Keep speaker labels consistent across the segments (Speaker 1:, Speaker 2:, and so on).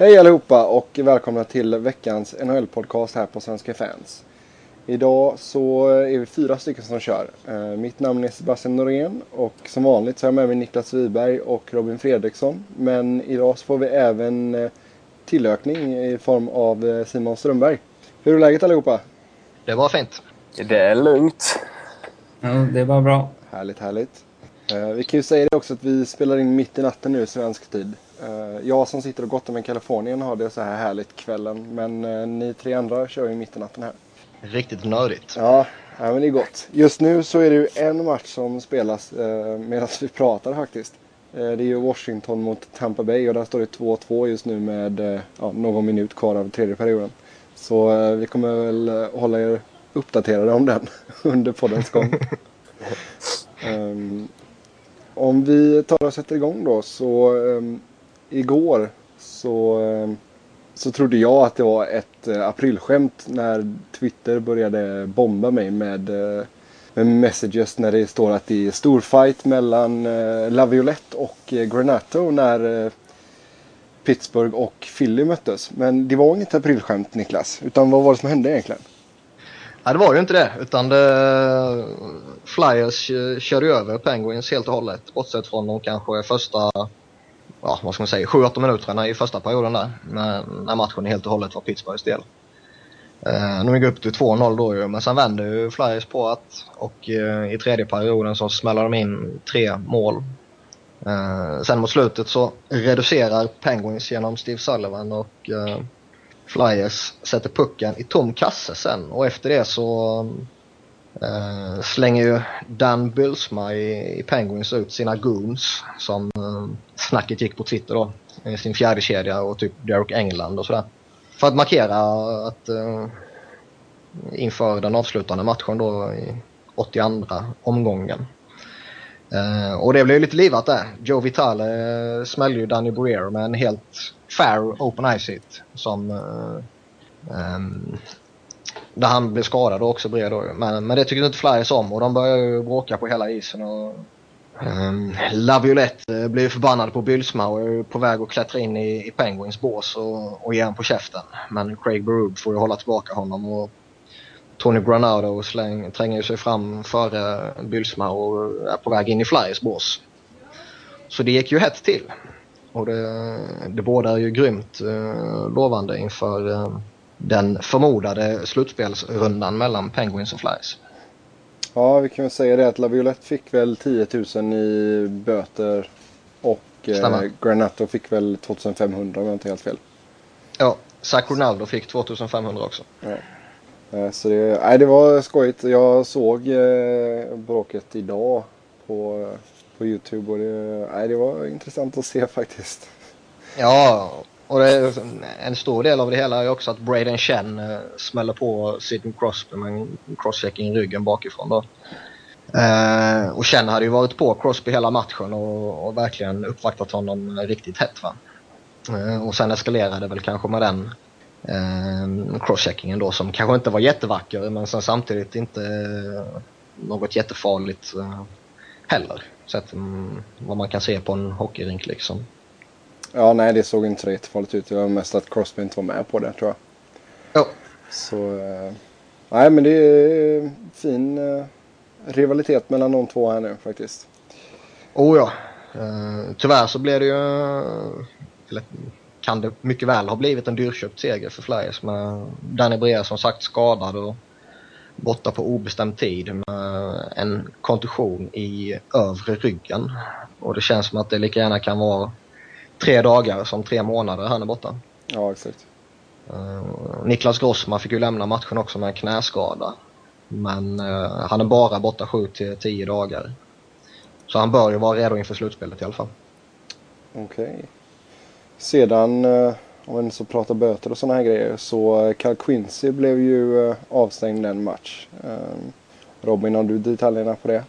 Speaker 1: Hej allihopa och välkomna till veckans NHL-podcast här på Svenska fans. Idag så är vi fyra stycken som kör. Eh, mitt namn är Sebastian Norén och som vanligt så har jag med mig Niklas Wiberg och Robin Fredriksson. Men idag så får vi även eh, tillökning i form av eh, Simon Strömberg. Hur är läget allihopa?
Speaker 2: Det var fint.
Speaker 3: Det är lugnt.
Speaker 4: Ja, det var bra.
Speaker 1: Härligt, härligt. Vi kan ju säga det också att vi spelar in mitt i natten nu, svensk tid. Jag som sitter och gottar med Kalifornien har det så här härligt kvällen. Men ni tre andra kör ju mitt i natten här.
Speaker 2: Riktigt nördigt.
Speaker 1: Ja, ja, men det är gott. Just nu så är det ju en match som spelas eh, medan vi pratar faktiskt. Eh, det är ju Washington mot Tampa Bay och där står det 2-2 just nu med eh, ja, någon minut kvar av tredje perioden. Så eh, vi kommer väl eh, hålla er uppdaterade om den under poddens gång. um, om vi tar och sätter igång då så um, igår så eh, så trodde jag att det var ett eh, aprilskämt när Twitter började bomba mig med, eh, med messages när det står att det är storfight mellan Laviolette och Granato när Pittsburgh och Philly möttes. Men det var inget aprilskämt Niklas, utan vad var det som hände egentligen?
Speaker 2: Nej, det var ju inte det. Utan det, Flyers körde över Penguins helt och hållet. Bortsett från de kanske första ja, vad ska man säga, 7-8 minuterna i första perioden där. När, när matchen helt och hållet var Pittsburghs del. Eh, de gick upp till 2-0 då ju, men sen vände ju Flyers på att och eh, i tredje perioden så smäller de in tre mål. Eh, sen mot slutet så reducerar Penguins genom Steve Sullivan och eh, Flyers sätter pucken i tom kasse sen och efter det så Uh, slänger ju Dan Bylsma i, i Penguins ut sina goons som uh, snacket gick på Twitter då. I sin fjärde kedja och typ Derek England och sådär. För att markera att uh, inför den avslutande matchen då i 82 omgången. Uh, och det blev ju lite livat där. Joe Vitale uh, smällde ju Danny Briere med en helt fair open ice hit som um, där han blev skadad också bred då. Men, men det tyckte inte Flyers om och de började ju bråka på hela isen. Och, ehm, um, Laviolette eh, blev förbannad på Bylsma och är på väg att klättra in i, i Penguins bås och, och ge honom på käften. Men Craig Berube får ju hålla tillbaka honom och Tony Granado släng, tränger sig fram före Bylsma och är på väg in i Flyers bås. Så det gick ju hett till. Och det, det båda är ju grymt uh, lovande inför uh, den förmodade slutspelsrundan mellan Penguins och Flyers.
Speaker 1: Ja, vi kan väl säga det att Laviolette fick väl 10 000 i böter och eh, Granato fick väl 2500 om jag inte helt fel.
Speaker 2: Ja, Zach Ronaldo fick 2500 också.
Speaker 1: Ja. Eh, så det, nej, det var skojigt. Jag såg eh, bråket idag på, på Youtube och det, nej, det var intressant att se faktiskt.
Speaker 2: Ja, och det, en stor del av det hela är också att Braden Chen eh, smäller på Sidney Crosby med en crosschecking i ryggen bakifrån. Då. Eh, och Chen hade ju varit på Crosby hela matchen och, och verkligen uppvaktat honom riktigt hett. Va? Eh, och sen eskalerade det väl kanske med den eh, crosscheckingen då som kanske inte var jättevacker men sen samtidigt inte eh, något jättefarligt eh, heller. Sett um, vad man kan se på en hockeyrink liksom.
Speaker 1: Ja, nej det såg inte så jättefarligt ut. Det var mest att Crosby inte var med på det tror jag.
Speaker 2: Ja.
Speaker 1: Så, eh, nej men det är fin eh, rivalitet mellan de två här nu faktiskt.
Speaker 2: Oh ja. Uh, tyvärr så blev det ju, eller kan det mycket väl ha blivit en dyrköpt seger för Flyers med Danny Brea som sagt skadad och borta på obestämd tid med en kontusion i övre ryggen. Och det känns som att det lika gärna kan vara tre dagar som tre månader han är borta.
Speaker 1: Ja, exakt.
Speaker 2: Uh, Niklas Grossman fick ju lämna matchen också med en knäskada. Men uh, han är bara borta 7 till 10 dagar. Så han bör ju vara redo inför slutspelet i alla fall.
Speaker 1: Okej. Okay. Sedan, uh, om vi så pratar böter och sådana här grejer, så Cal Quincy blev ju avstängd en match. Robin, har du detaljerna på det?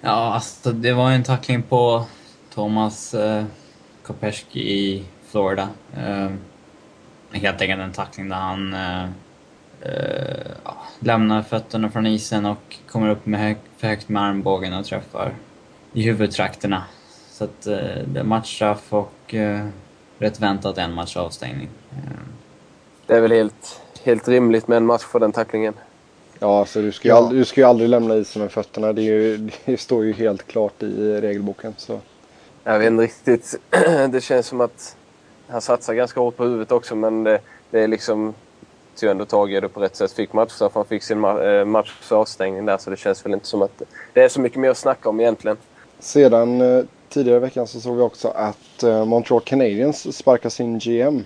Speaker 4: Ja, alltså det var en tackling på Thomas Kopeski i Florida. Uh, helt enkelt en tackling där han uh, uh, lämnar fötterna från isen och kommer upp med hög, för högt med armbågen och träffar i huvudtrakterna. Så att det är matchstraff och rätt väntat en match avstängning. Eh,
Speaker 3: Det är väl helt, helt rimligt med en match för den tacklingen.
Speaker 1: Ja, alltså du ska ju,
Speaker 2: Ja.
Speaker 1: aldrig, du ska ju aldrig lämna isen med fötterna. Det, är ju, det står ju helt klart i regelboken. Så.
Speaker 3: Jag vet inte riktigt. Det känns som att han satsar ganska hårt på huvudet också men det, det är liksom tog ändå tag i det på rätt sätt. Fick matchstraff, han fick sin ma- eh, match för avstängning där så det känns väl inte som att det är så mycket mer att snacka om egentligen.
Speaker 1: Sedan eh, tidigare i veckan så såg vi också att eh, Montreal Canadiens sparkar sin GM.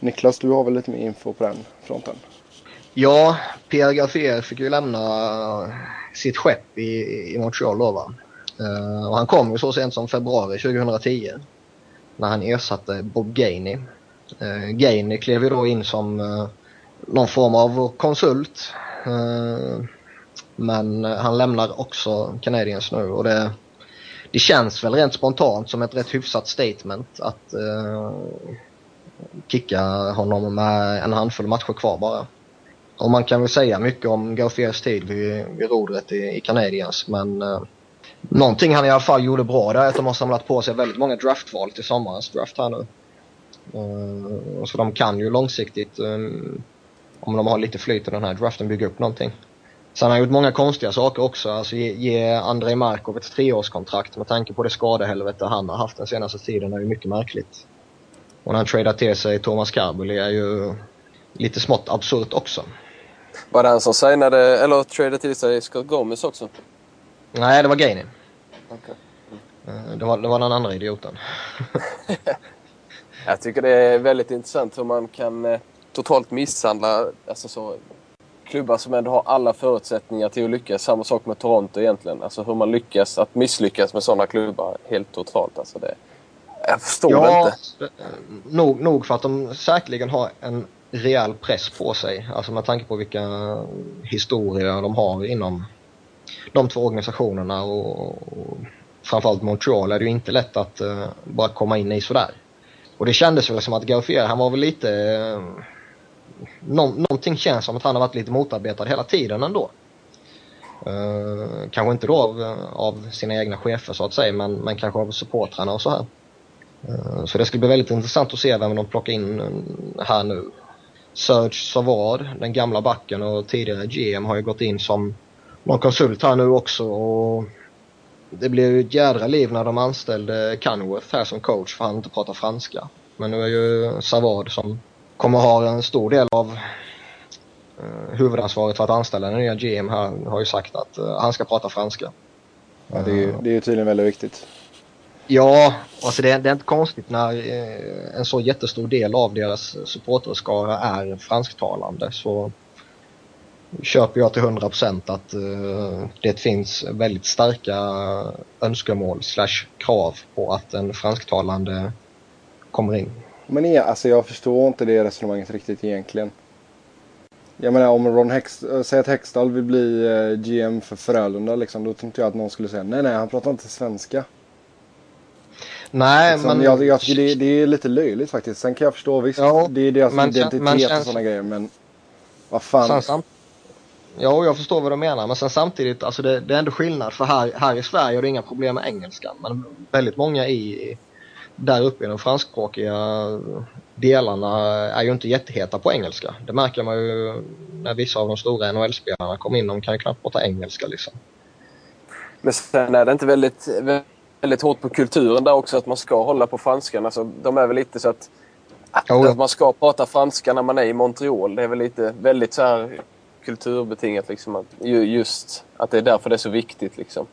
Speaker 1: Niklas, du har väl lite mer info på den fronten?
Speaker 2: Ja, Pierre Gaffier fick ju lämna sitt skepp i, i Montreal då va. Eh, och han kom ju så sent som februari 2010. När han ersatte Bob Gainey. Uh, Gainey klev ju då in som eh, någon form av konsult. Men han lämnar också Canadiens nu och det, det känns väl rent spontant som ett rätt hyfsat statement att kicka honom med en handfull matcher kvar bara. Och man kan väl säga mycket om Gauffiers tid vid, vid rodret i, i Canadiens men någonting han i alla fall gjorde bra där är att de har samlat på sig väldigt många draftval till sommarens draft här nu. Uh, så de kan ju långsiktigt, um, om de har lite flyt i den här draften, bygga upp någonting. Sen har han gjort många konstiga saker också. Alltså ge, ge Andrei Markov ett treårskontrakt med tanke på det skadehelvete han har haft den senaste tiden är ju mycket märkligt. Och när han tradar till sig Thomas Kabuli är ju lite smått absurt också.
Speaker 3: Var det han som signade, eller tradade till sig Scott Gomez också?
Speaker 2: Nej, det var Gainey.
Speaker 3: Okej.
Speaker 2: Eh, Det var, det var den andra idioten.
Speaker 3: Jag tycker det är väldigt intressant hur man kan eh, totalt misshandla alltså så, klubbar som ändå har alla förutsättningar till att lyckas. Samma sak med Toronto egentligen. Alltså hur man lyckas att misslyckas med sådana klubbar helt totalt. Alltså det, jag förstår det inte.
Speaker 2: eh, nog, nog för att de säkerligen har en rejäl press på sig. Alltså med tanke på vilka historier de har inom de två organisationerna och, och framförallt Montreal är det ju inte lätt att uh, bara komma in i sådär. Och det kändes väl som att Gauffier, han var väl lite... Uh, nå, någonting känns som att han har varit lite motarbetad hela tiden ändå. Uh, kanske inte då av, av sina egna chefer så att säga men, men kanske av supportrarna och så här. Uh, så det ska bli väldigt intressant att se vem de plockar in här nu. Serge Savard, den gamla backen och tidigare GM har ju gått in som någon konsult här nu också och det blev ju ett jädra liv när de anställde Canworth här som coach för han inte pratar franska. Men nu är ju Savard som kommer ha en stor del av uh, huvudansvaret för att anställa den nya GM här har ju sagt att uh, han ska prata franska.
Speaker 1: Ja, det, är, ju- det är ju tydligen väldigt viktigt.
Speaker 2: Ja, alltså det, är- det är inte konstigt när eh, en så jättestor del av deras supporterskara är fransktalande så köper jag till 100% att eh, det finns väldigt starka önskemål slash krav på att en fransktalande kommer in.
Speaker 1: Men är, alltså jag förstår inte det resonemanget riktigt egentligen. Jag menar om Ron Hex, äh, säg att Hextall vill bli eh, GM för Frölunda liksom. Då tänkte jag att någon skulle säga nej nej han pratar inte svenska.
Speaker 2: Nej,
Speaker 1: Liksom,
Speaker 2: men...
Speaker 1: jag, jag tycker det, det är lite löjligt faktiskt. Sen kan jag förstå visst,
Speaker 2: Ja,
Speaker 1: det är deras
Speaker 2: men
Speaker 1: identitet
Speaker 2: men
Speaker 1: och sådana grejer. Men vad fan.
Speaker 2: Sen ja, jag förstår vad du menar. Men sen samtidigt, alltså det, det är ändå skillnad. För här, här i Sverige är det inga problem med engelskan. Men väldigt många i, där uppe i de franskspråkiga delarna är ju inte jätteheta på engelska. Det märker man ju när vissa av de stora NHL-spelarna kommer in. De kan ju knappt prata engelska liksom.
Speaker 3: Men sen är det inte väldigt, väldigt hårt på kulturen där också att man ska hålla på franskan. Alltså, de är väl lite så att, att man ska prata franska när man är i Montreal. Det är väl lite väldigt så här kulturbetingat liksom. Att, ju- just att det är därför det är så viktigt liksom.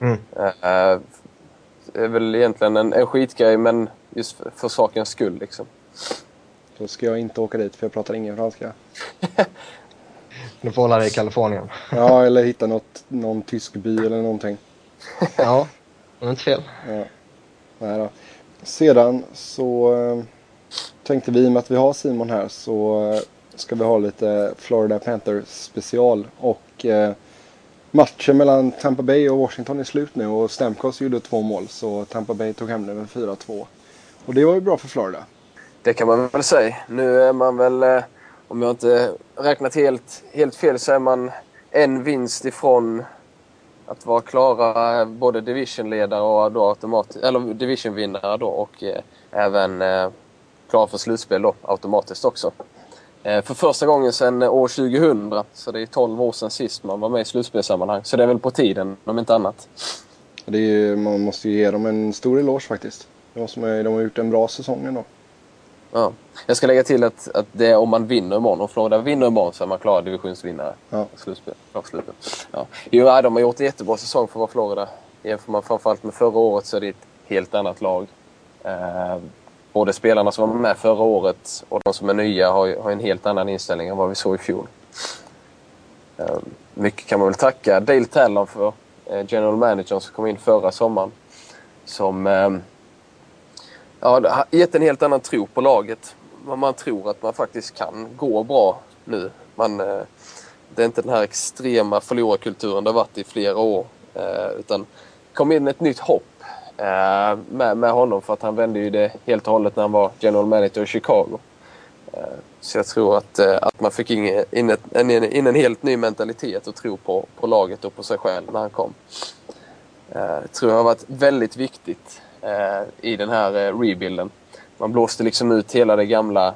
Speaker 2: Mm.
Speaker 3: Eh, det är väl egentligen en, en skitgrej men just för, för sakens skull liksom.
Speaker 1: Då ska jag inte åka dit för jag pratar ingen franska.
Speaker 2: Du får hålla dig i Kalifornien.
Speaker 1: Ja eller hitta något, någon tysk by eller någonting.
Speaker 2: ja, det är inte fel.
Speaker 1: Ja. Nej då. Sedan så eh, tänkte vi med att vi har Simon här så eh, ska vi ha lite Florida Panthers special. Och eh, matchen mellan Tampa Bay och Washington är slut nu och Stamkos gjorde två mål så Tampa Bay tog hem det med 4-2. Och det var ju bra för Florida.
Speaker 3: Det kan man väl säga. Nu är man väl, eh, om jag inte räknat helt, helt fel, så är man en vinst ifrån att vara klara eh, både divisionledare och då automatiskt, eller divisionvinnare då och eh, även eh, klara för slutspel då, automatiskt också. Eh, för första gången sedan år 2000, så det är 12 år sedan sist man var med i slutspelssammanhang. Så det är väl på tiden, om inte annat.
Speaker 1: Är ju, man måste ju ge dem en stor eloge faktiskt. Det måste man, de har gjort en bra säsong ändå.
Speaker 3: Ja. Jag ska lägga till att, att det är om man vinner imorgon. Om Florida vinner imorgon så är man klar divisionsvinnare.
Speaker 1: Ja.
Speaker 3: Slutspel. Ja. Jo, de har gjort en jättebra säsong för att vara Florida. Jämför man framförallt med förra året så är det ett helt annat lag. Både spelarna som var med förra året och de som är nya har, har en helt annan inställning än vad vi såg i fjol. Ehm, mycket kan man väl tacka Dale Talon för, eh, general manager som kom in förra sommaren. Som ehm, ja, har gett en helt annan tro på laget. Man, tror att man faktiskt kan gå bra nu. Man, eh, det är inte den här extrema förlorarkulturen det har varit i flera år. Eh, utan kom in ett nytt hopp Eh, med, med honom för att han vände ju det helt och hållet när han var general manager i Chicago. Eh, så jag tror att, eh, att man fick in, in, ett, in, in en helt ny mentalitet och tro på, på laget och på sig själv när han kom. Eh, Det tror jag har varit väldigt viktigt eh, i den här eh, rebuilden. Man blåste liksom ut hela det gamla,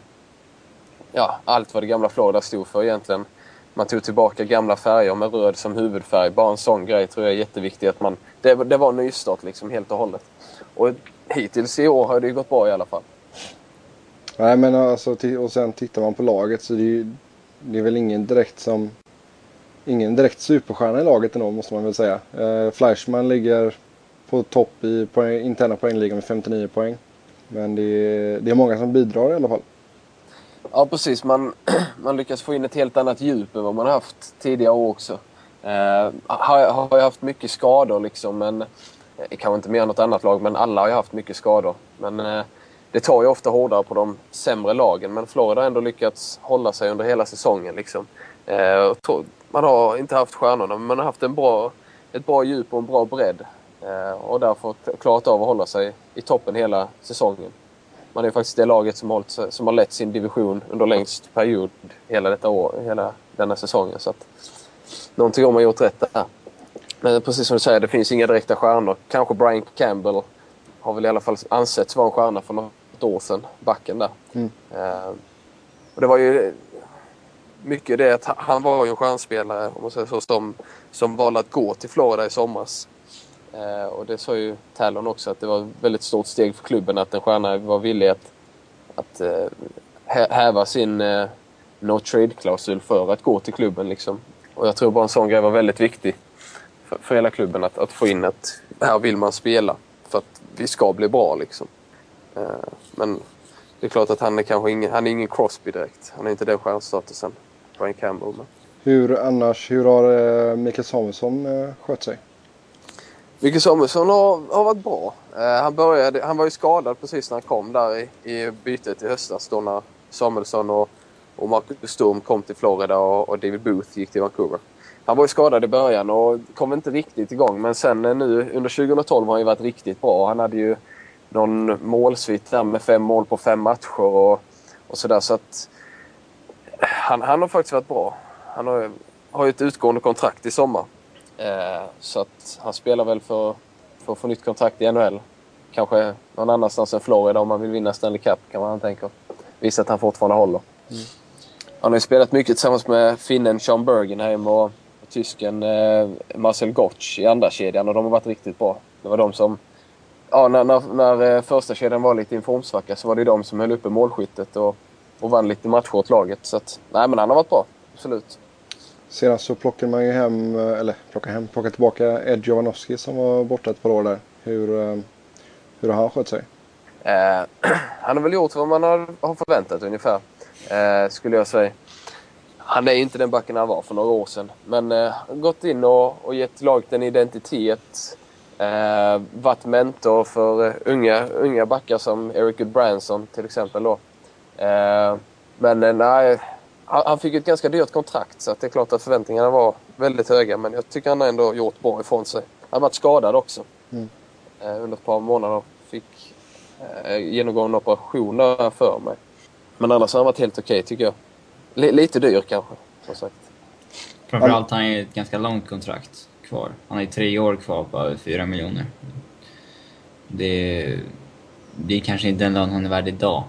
Speaker 3: ja allt vad det gamla Florida stod för egentligen. Man tog tillbaka gamla färger med röd som huvudfärg. Bara en sån grej tror jag är jätteviktig. Att man, det, det var en nystart liksom helt och hållet. Och hittills i år har det ju gått bra i alla fall.
Speaker 1: Nej men alltså, och sen tittar man på laget så det är, ju, det är väl ingen direkt som Ingen direkt superstjärna i laget ändå måste man väl säga. Eh, Fleischmann ligger på topp i poäng, interna poängligan med 59 poäng. Men det är, det är många som bidrar i alla fall.
Speaker 3: Ja, precis. Man, man lyckas få in ett helt annat djup än vad man har haft tidigare år också. Eh, har, har ju haft mycket skador liksom, men eh, kanske inte mer än något annat lag, men alla har ju haft mycket skador. Men eh, det tar ju ofta hårdare på de sämre lagen, men Florida har ändå lyckats hålla sig under hela säsongen. Liksom. Eh, och to- man har inte haft stjärnorna, men man har haft en bra, ett bra djup och en bra bredd. Eh, och därför klarat av att hålla sig i toppen hela säsongen. Man är faktiskt det laget som har, hållit, som har lett sin division under längst period hela detta år, hela denna säsongen. Så att, någonting har man gjort rätt där. Men precis som du säger, det finns inga direkta stjärnor. Kanske Brian Campbell har väl i alla fall ansetts vara en stjärna för något år sedan, backen där.
Speaker 1: Mm.
Speaker 3: Eh, och det var ju mycket det att han- han var ju en stjärnspelare, om man säger så, som, som valde att gå till Florida i somras. Eh, och det sa ju Talon också att det var ett väldigt stort steg för klubben att en stjärna var villig att, att eh, häva sin eh, no trade-klausul för att gå till klubben. Liksom. Och jag tror bara en sån grej var väldigt viktig för, för hela klubben att, att få in att här vill man spela för att vi ska bli bra. Liksom. Eh, men det är klart att han är kanske ingen, han är ingen Crosby direkt. Han är inte den stjärnstatusen, Brian Campbell. Men.
Speaker 1: Hur annars, hur har eh, Mikael Samuelsson eh, skött sig?
Speaker 3: Micke Samuelsson har, har varit bra. Eh, han, började, han var ju skadad precis när han kom där i, i bytet i höstas då när Samuelsson och, och Marcus Sturm kom till Florida och, och David Booth gick till Vancouver. Han var ju skadad i början och kom inte riktigt igång men sen eh, nu under 2012 har han ju varit riktigt bra. Han hade ju någon målsvit där med fem mål på fem matcher och, och sådär så att eh, han, han har faktiskt varit bra. Han har, har ju ett utgående kontrakt i sommar. Eh, så att han spelar väl för, för att få nytt kontrakt i NHL. Kanske någon annanstans än Florida om man vill vinna Stanley Cup kan man tänka. Visa att han fortfarande håller. Han har ju spelat mycket tillsammans med finnen Sean Bergenheim och, och tysken eh, Marcel Gottsch i andra kedjan och de har varit riktigt bra. Det var de som... Ja, när, när, när eh, första kedjan var lite i formsvacka så var det de som höll uppe målskyttet och, och vann lite matcher åt laget. Så att, nej men han har varit bra. Absolut.
Speaker 1: Senast så plockade man ju hem, eh, eller plockade hem, plockade tillbaka Ed Jovanovski som var borta ett par år där. Hur, eh, hur har han skött sig?
Speaker 3: Eh, han har väl gjort vad man har, har förväntat ungefär, eh, skulle jag säga. Han är inte den backen han var för några år sedan. Men eh, gått in och, och gett laget en identitet. Eh, varit mentor för eh, unga, unga backar som Eric Goodbranson till exempel. Då. Eh, men eh, nej, han, han fick ett ganska dyrt kontrakt så att det är klart att förväntningarna var väldigt höga. Men jag tycker han har ändå gjort bra ifrån sig. Han har varit skadad också
Speaker 1: Mm.
Speaker 3: eh, under ett par månader. Fick eh, genomgå en operation där för mig. Men annars har han varit helt okej tycker jag. L- lite dyr kanske, som sagt.
Speaker 4: Framförallt han har ju ett ganska långt kontrakt kvar. Han har ju tre år kvar på över fyra miljoner. Det är, det är kanske inte den lön han är värd idag.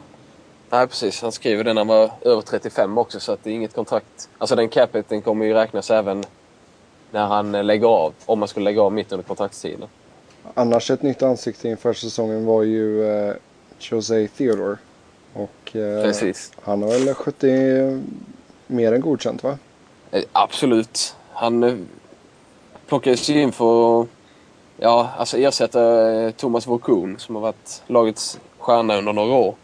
Speaker 3: Nej, precis. Han skriver det när han var över 35 också, så att det är inget kontrakt. Alltså den capiten kommer ju räknas även när han eh, lägger av, om man skulle lägga av mitt under kontraktstiden.
Speaker 1: Annars ett nytt ansikte inför säsongen var ju eh, Jose Theodore. Och eh,
Speaker 3: Precis.
Speaker 1: han har väl skött det mer än godkänt va?
Speaker 3: Eh, Absolut. Han eh, plockades ju in för att ja, alltså ersätta eh, Thomas Vokun som har varit lagets stjärna under några år.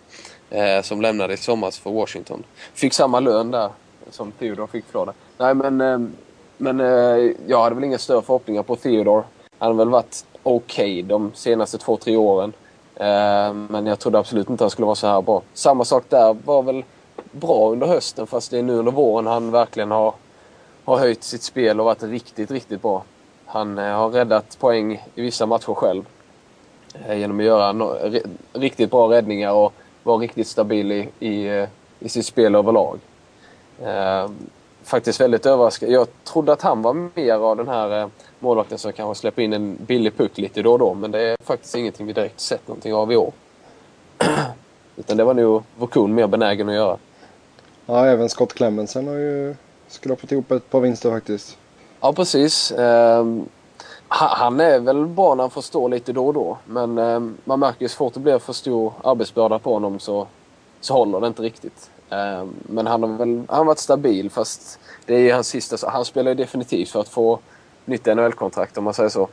Speaker 3: Eh, som lämnade i somras för Washington. Fick samma lön där som Theodore fick Florida. Nej men, eh, men eh, jag hade väl inga större förhoppningar på Theodore. Han har väl varit okej de senaste två, tre åren. Eh, men jag trodde absolut inte han skulle vara så här bra. Samma sak där var väl bra under hösten fast det är nu under våren han verkligen har, har höjt sitt spel och varit riktigt, riktigt bra. Han eh, har räddat poäng i vissa matcher själv. Eh, genom att göra no riktigt bra räddningar och vara riktigt stabil i, i, eh, i sitt spel överlag. Eh, faktiskt väldigt överraskad. Jag trodde att han var mer av den här eh, målvakten som kanske släpper in en billig puck lite då och då. Men det är faktiskt ingenting vi direkt sett någonting av i år. Utan det var nog Vokun mer benägen att göra.
Speaker 1: Ja, även Scott Clemensen har ju skrapat ihop ett par vinster faktiskt.
Speaker 3: Ja, precis. Ha- han är väl bra när han får stå lite då och då. Men eh, man märker ju så fort det blir för stor arbetsbörda på honom så, så håller det inte riktigt. Eh, men han har väl han har varit stabil fast det är ju hans sista... Han spelar ju definitivt för att få nytt NHL-kontrakt om man säger så.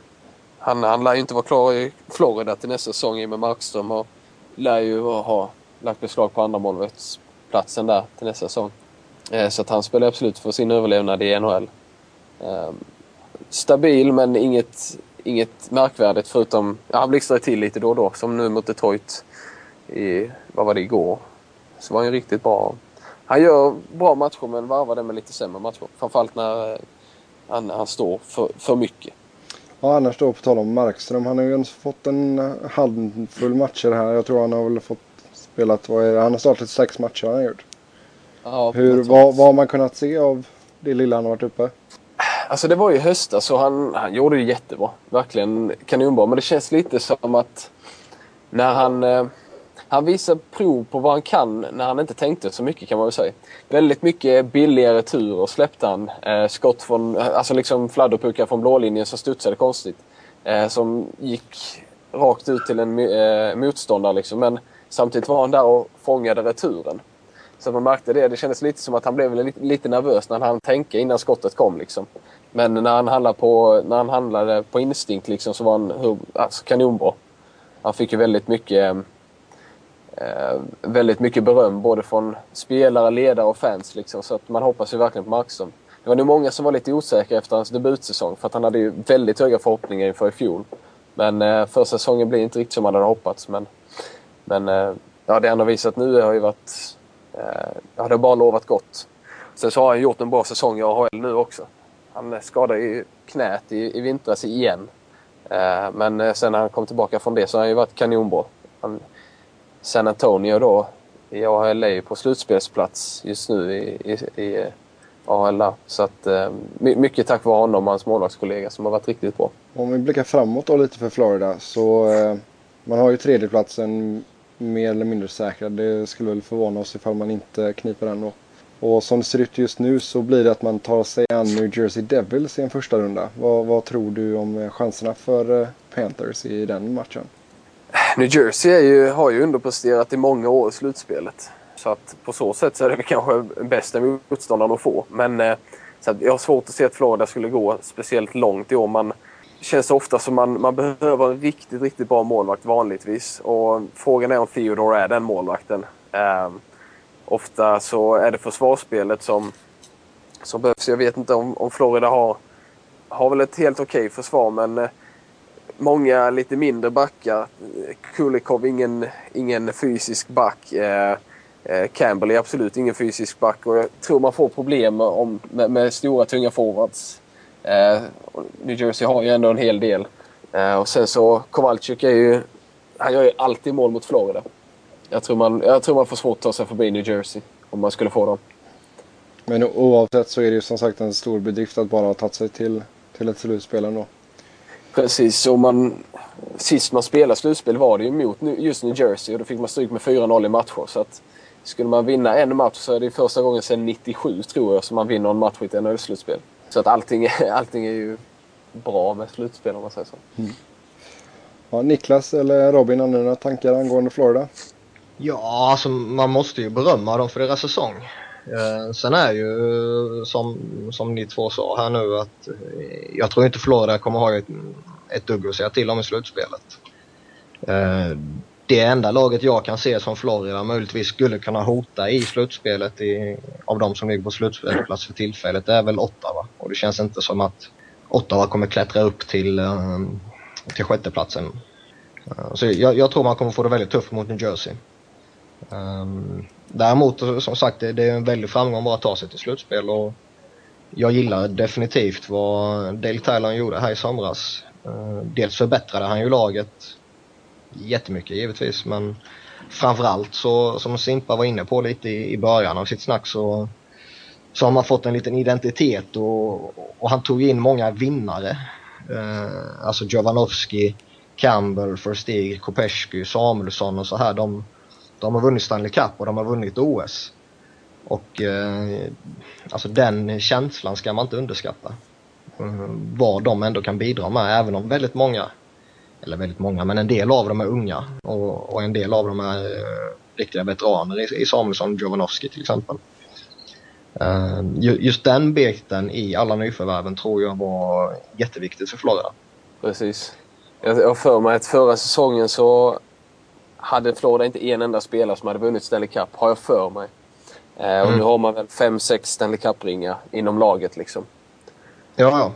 Speaker 3: Han, han lär ju inte vara klar i Florida till nästa säsong i och med Markström och lär ju ha lagt beslag på andra målvaktsplatsen där till nästa säsong. Eh, Så att han spelar absolut för sin överlevnad i NHL. Eh, Stabil men inget, inget märkvärdigt förutom... Ja, han blixtrar till lite då och då. Som nu mot Detroit i... Vad var det igår? Så var han ju riktigt bra. Han gör bra matcher men varvar det med lite sämre matcher. Framförallt när eh, han, han står för, för mycket.
Speaker 1: Ja, annars då på tal om Markström. Han har ju fått en handfull matcher här. Jag tror han har väl fått spelat, vad är det? Han har startat sex matcher han har gjort.
Speaker 3: Ja,
Speaker 1: Hur, vad, vad har man kunnat se av det lilla han har varit uppe?
Speaker 3: Alltså det var ju i höstas så han, han gjorde det jättebra. Verkligen kanonbra. Men det känns lite som att när han... Eh, han visar prov på vad han kan när han inte tänkte så mycket kan man väl säga. Väldigt mycket billiga returer släppte han. Eh, skott från, alltså liksom fladderpuckar från blålinjen som studsade konstigt. Eh, som gick rakt ut till en eh, motståndare liksom. Men samtidigt var han där och fångade returen. Så man märkte det. Det kändes lite som att han blev lite, lite nervös när han hann tänka innan skottet kom. Liksom. Men när han handlade på, när han handlade på instinkt liksom, så var han hur, alltså, kanonbra. Han fick ju väldigt mycket, eh, väldigt mycket beröm både från spelare, ledare och fans. Liksom, så att man hoppas ju verkligen på Markström. Det var nog många som var lite osäkra efter hans debutsäsong för att han hade ju väldigt höga förhoppningar inför i fjol. Men eh, första säsongen blev inte riktigt som man hade hoppats. Men, men eh, ja, det han har visat nu har ju varit... Eh, ja, det har bara lovat gott. Sen så har han gjort en bra säsong i AHL nu också. Han skadade ju knät i, i vintras igen. Eh, men eh, sen när han kom tillbaka från det så har han ju varit kanonbra. Han, San Antonio då i AHL är ju på slutspelsplats just nu i, i, i eh, AHL. Så att eh, mycket tack vare honom och hans målvaktskollega som har varit riktigt bra.
Speaker 1: Om vi blickar framåt då lite för Florida så eh, man har ju tredjeplatsen mer eller mindre säkrad. Det skulle väl förvåna oss ifall man inte kniper den då. Och som det ser ut just nu så blir det att man tar sig an New Jersey Devils i en första runda. Vad, vad tror du om eh, chanserna för eh, Panthers i den matchen?
Speaker 3: New Jersey är ju, har ju underpresterat i många år i slutspelet. Så att på så sätt så är det väl kanske bästa motståndaren att få. Men eh, så att jag har svårt att se att Florida skulle gå speciellt långt i år. Man, det känns ofta som man, man behöver en riktigt, riktigt bra målvakt vanligtvis. Och frågan är om Theodore är den målvakten. Eh, ofta så är det försvarsspelet som, som behövs. Jag vet inte om, om Florida har, har väl ett helt okej försvar men eh, många lite mindre backar. Kulikov ingen, ingen fysisk back. Eh, eh Campbell är absolut ingen fysisk back och jag tror man får problem om, med, med stora tunga forwards. Eh, New Jersey har ju ändå en hel del. Eh, och sen så Kowalczyk är ju... Han gör ju alltid mål mot Florida. Jag tror man, jag tror man får svårt att ta sig förbi New Jersey om man skulle få dem.
Speaker 1: Men oavsett så är det ju som sagt en stor bedrift att bara ha tagit sig till, till ett slutspel ändå.
Speaker 3: Precis, och man, sist man spelade slutspel var det ju mot just New Jersey och då fick man stryk med 4-0 i matcher. Så att skulle man vinna en match så är det första gången sedan 97 tror jag som man vinner en match i ett NHL-slutspel. Så att allting, allting är ju bra med slutspel om man säger så. Mm.
Speaker 1: Ja, Niklas eller Robin, har ni några tankar angående Florida?
Speaker 2: Ja, alltså man måste ju berömma dem för deras säsong. Eh, sen är ju eh, som, som ni två sa här nu att eh, jag tror inte Florida kommer ha ett, ett dugg att säga till om i slutspelet. Eh, det enda laget jag kan se som Florida möjligtvis skulle kunna hota i slutspelet i, av de som ligger på slutspelsplats för tillfället det är väl Ottawa. Och det känns inte som att Ottawa kommer klättra upp till, eh, till sjätteplatsen. Eh, så jag, jag, tror man kommer få det väldigt tufft mot New Jersey. Um, däremot eh, som sagt det, det är en väldig framgång bara att ta sig till slutspel och jag gillar definitivt vad Dale Tyler gjorde här i somras. Uh, dels förbättrade han ju laget jättemycket givetvis men framförallt så som Simpa var inne på lite i, i början av sitt snack så, så har man fått en liten identitet och, och han tog in många vinnare. Uh, alltså Jovanovski, Campbell, Forstig, Kopesky, Samuelsson och så här. De, de har vunnit Stanley Cup och de har vunnit OS. Och eh, alltså den känslan ska man inte underskatta. Mm, vad de ändå kan bidra med, även om väldigt många, eller väldigt många, men en del av dem är unga och, och en del av dem är eh, riktiga veteraner i, i Samuelsson och Jovanovski till exempel. Eh, just den biten i alla nyförvärven tror jag var jätteviktigt för Florida.
Speaker 3: Precis. Jag har för mig att förra säsongen så hade Florida inte en enda spelare som hade vunnit Stanley Cup, har jag för mig. Eh, och mm. nu har man väl fem, sex Stanley Cup-ringar inom laget liksom.
Speaker 2: Ja, ja.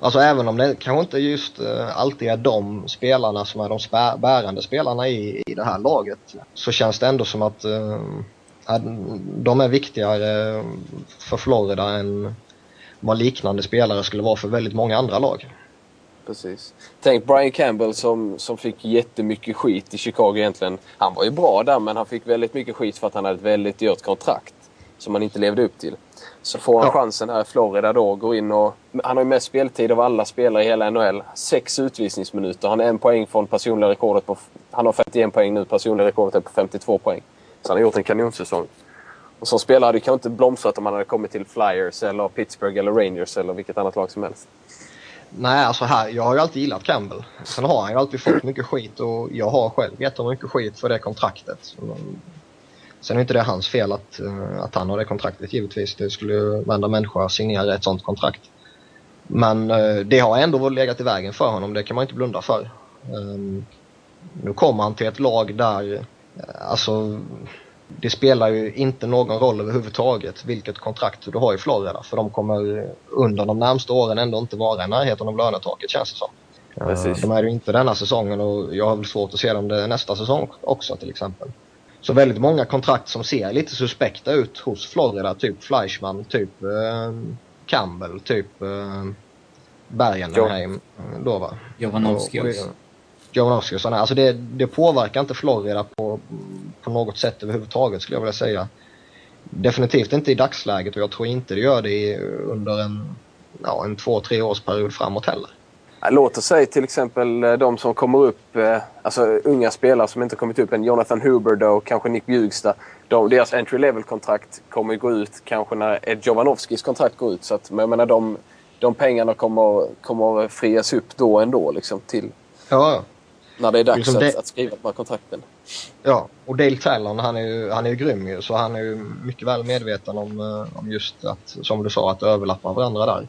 Speaker 2: Alltså även om det kanske inte just uh, alltid är de spelarna som är de bärande spelarna i, i det här laget. Så känns det ändå som att uh, de är viktigare för Florida än vad liknande spelare skulle vara för väldigt många andra lag
Speaker 3: precis. Tänk Brian Campbell som, som fick jättemycket skit i Chicago egentligen. Han var ju bra där men han fick väldigt mycket skit för att han hade ett väldigt dyrt kontrakt. Som han inte levde upp till. Så får han ja. chansen här i Florida då, går in och... Han har ju mest speltid av alla spelare i hela NHL. Sex utvisningsminuter. Han har en poäng från personliga rekordet på... Han har 51 poäng nu, personliga rekordet är på 52 poäng. Så han har gjort en kanonsäsong. Och som spelare hade det kanske inte blomstrat om han hade kommit till Flyers eller Pittsburgh eller Rangers eller vilket annat lag som helst.
Speaker 2: Nej, alltså här, jag har ju alltid gillat Campbell. Sen har han ju alltid fått mycket skit och jag har själv gett honom mycket skit för det kontraktet. Sen är inte det hans fel att, eh, att han har det kontraktet givetvis. Det skulle ju varenda människa signera ett sånt kontrakt. Men eh, det har ändå legat i vägen för honom, det kan man inte blunda för. Ehm, nu kommer han till ett lag där, eh, alltså det spelar ju inte någon roll överhuvudtaget vilket kontrakt du har i Florida för de kommer under de närmsta åren ändå inte vara i närheten av lönetaket känns det som. Precis. De är ju inte denna säsongen och jag har väl svårt att se dem det nästa säsong också till exempel. Så väldigt många kontrakt som ser lite suspekta ut hos Florida, typ Fleischman, typ eh, Campbell, typ eh, Bergenheim. Då va?
Speaker 4: Jovanovski också.
Speaker 2: Jovanovski och sådana. Alltså det, det påverkar inte Florida på, på något sätt överhuvudtaget skulle jag vilja säga. Definitivt inte i dagsläget och jag tror inte det gör det under en, ja, en två, tre års period framåt heller.
Speaker 3: Låt oss säga till exempel eh, de som kommer upp, eh, alltså unga spelare som inte kommit upp än. Jonathan Huber då, kanske Nick Bjugstad. De, deras entry level-kontrakt kommer gå ut kanske när Ed Jovanovskis kontrakt går ut. Så att, men jag menar de, de pengarna kommer, kommer frias upp då ändå liksom till...
Speaker 2: Ja,
Speaker 3: när det är dags liksom det... att, skriva de här kontrakten.
Speaker 2: Ja, och Dale Talon han är ju, han är ju grym ju, så han är ju mycket väl medveten om, eh, om just att, som du sa, att överlappa varandra där.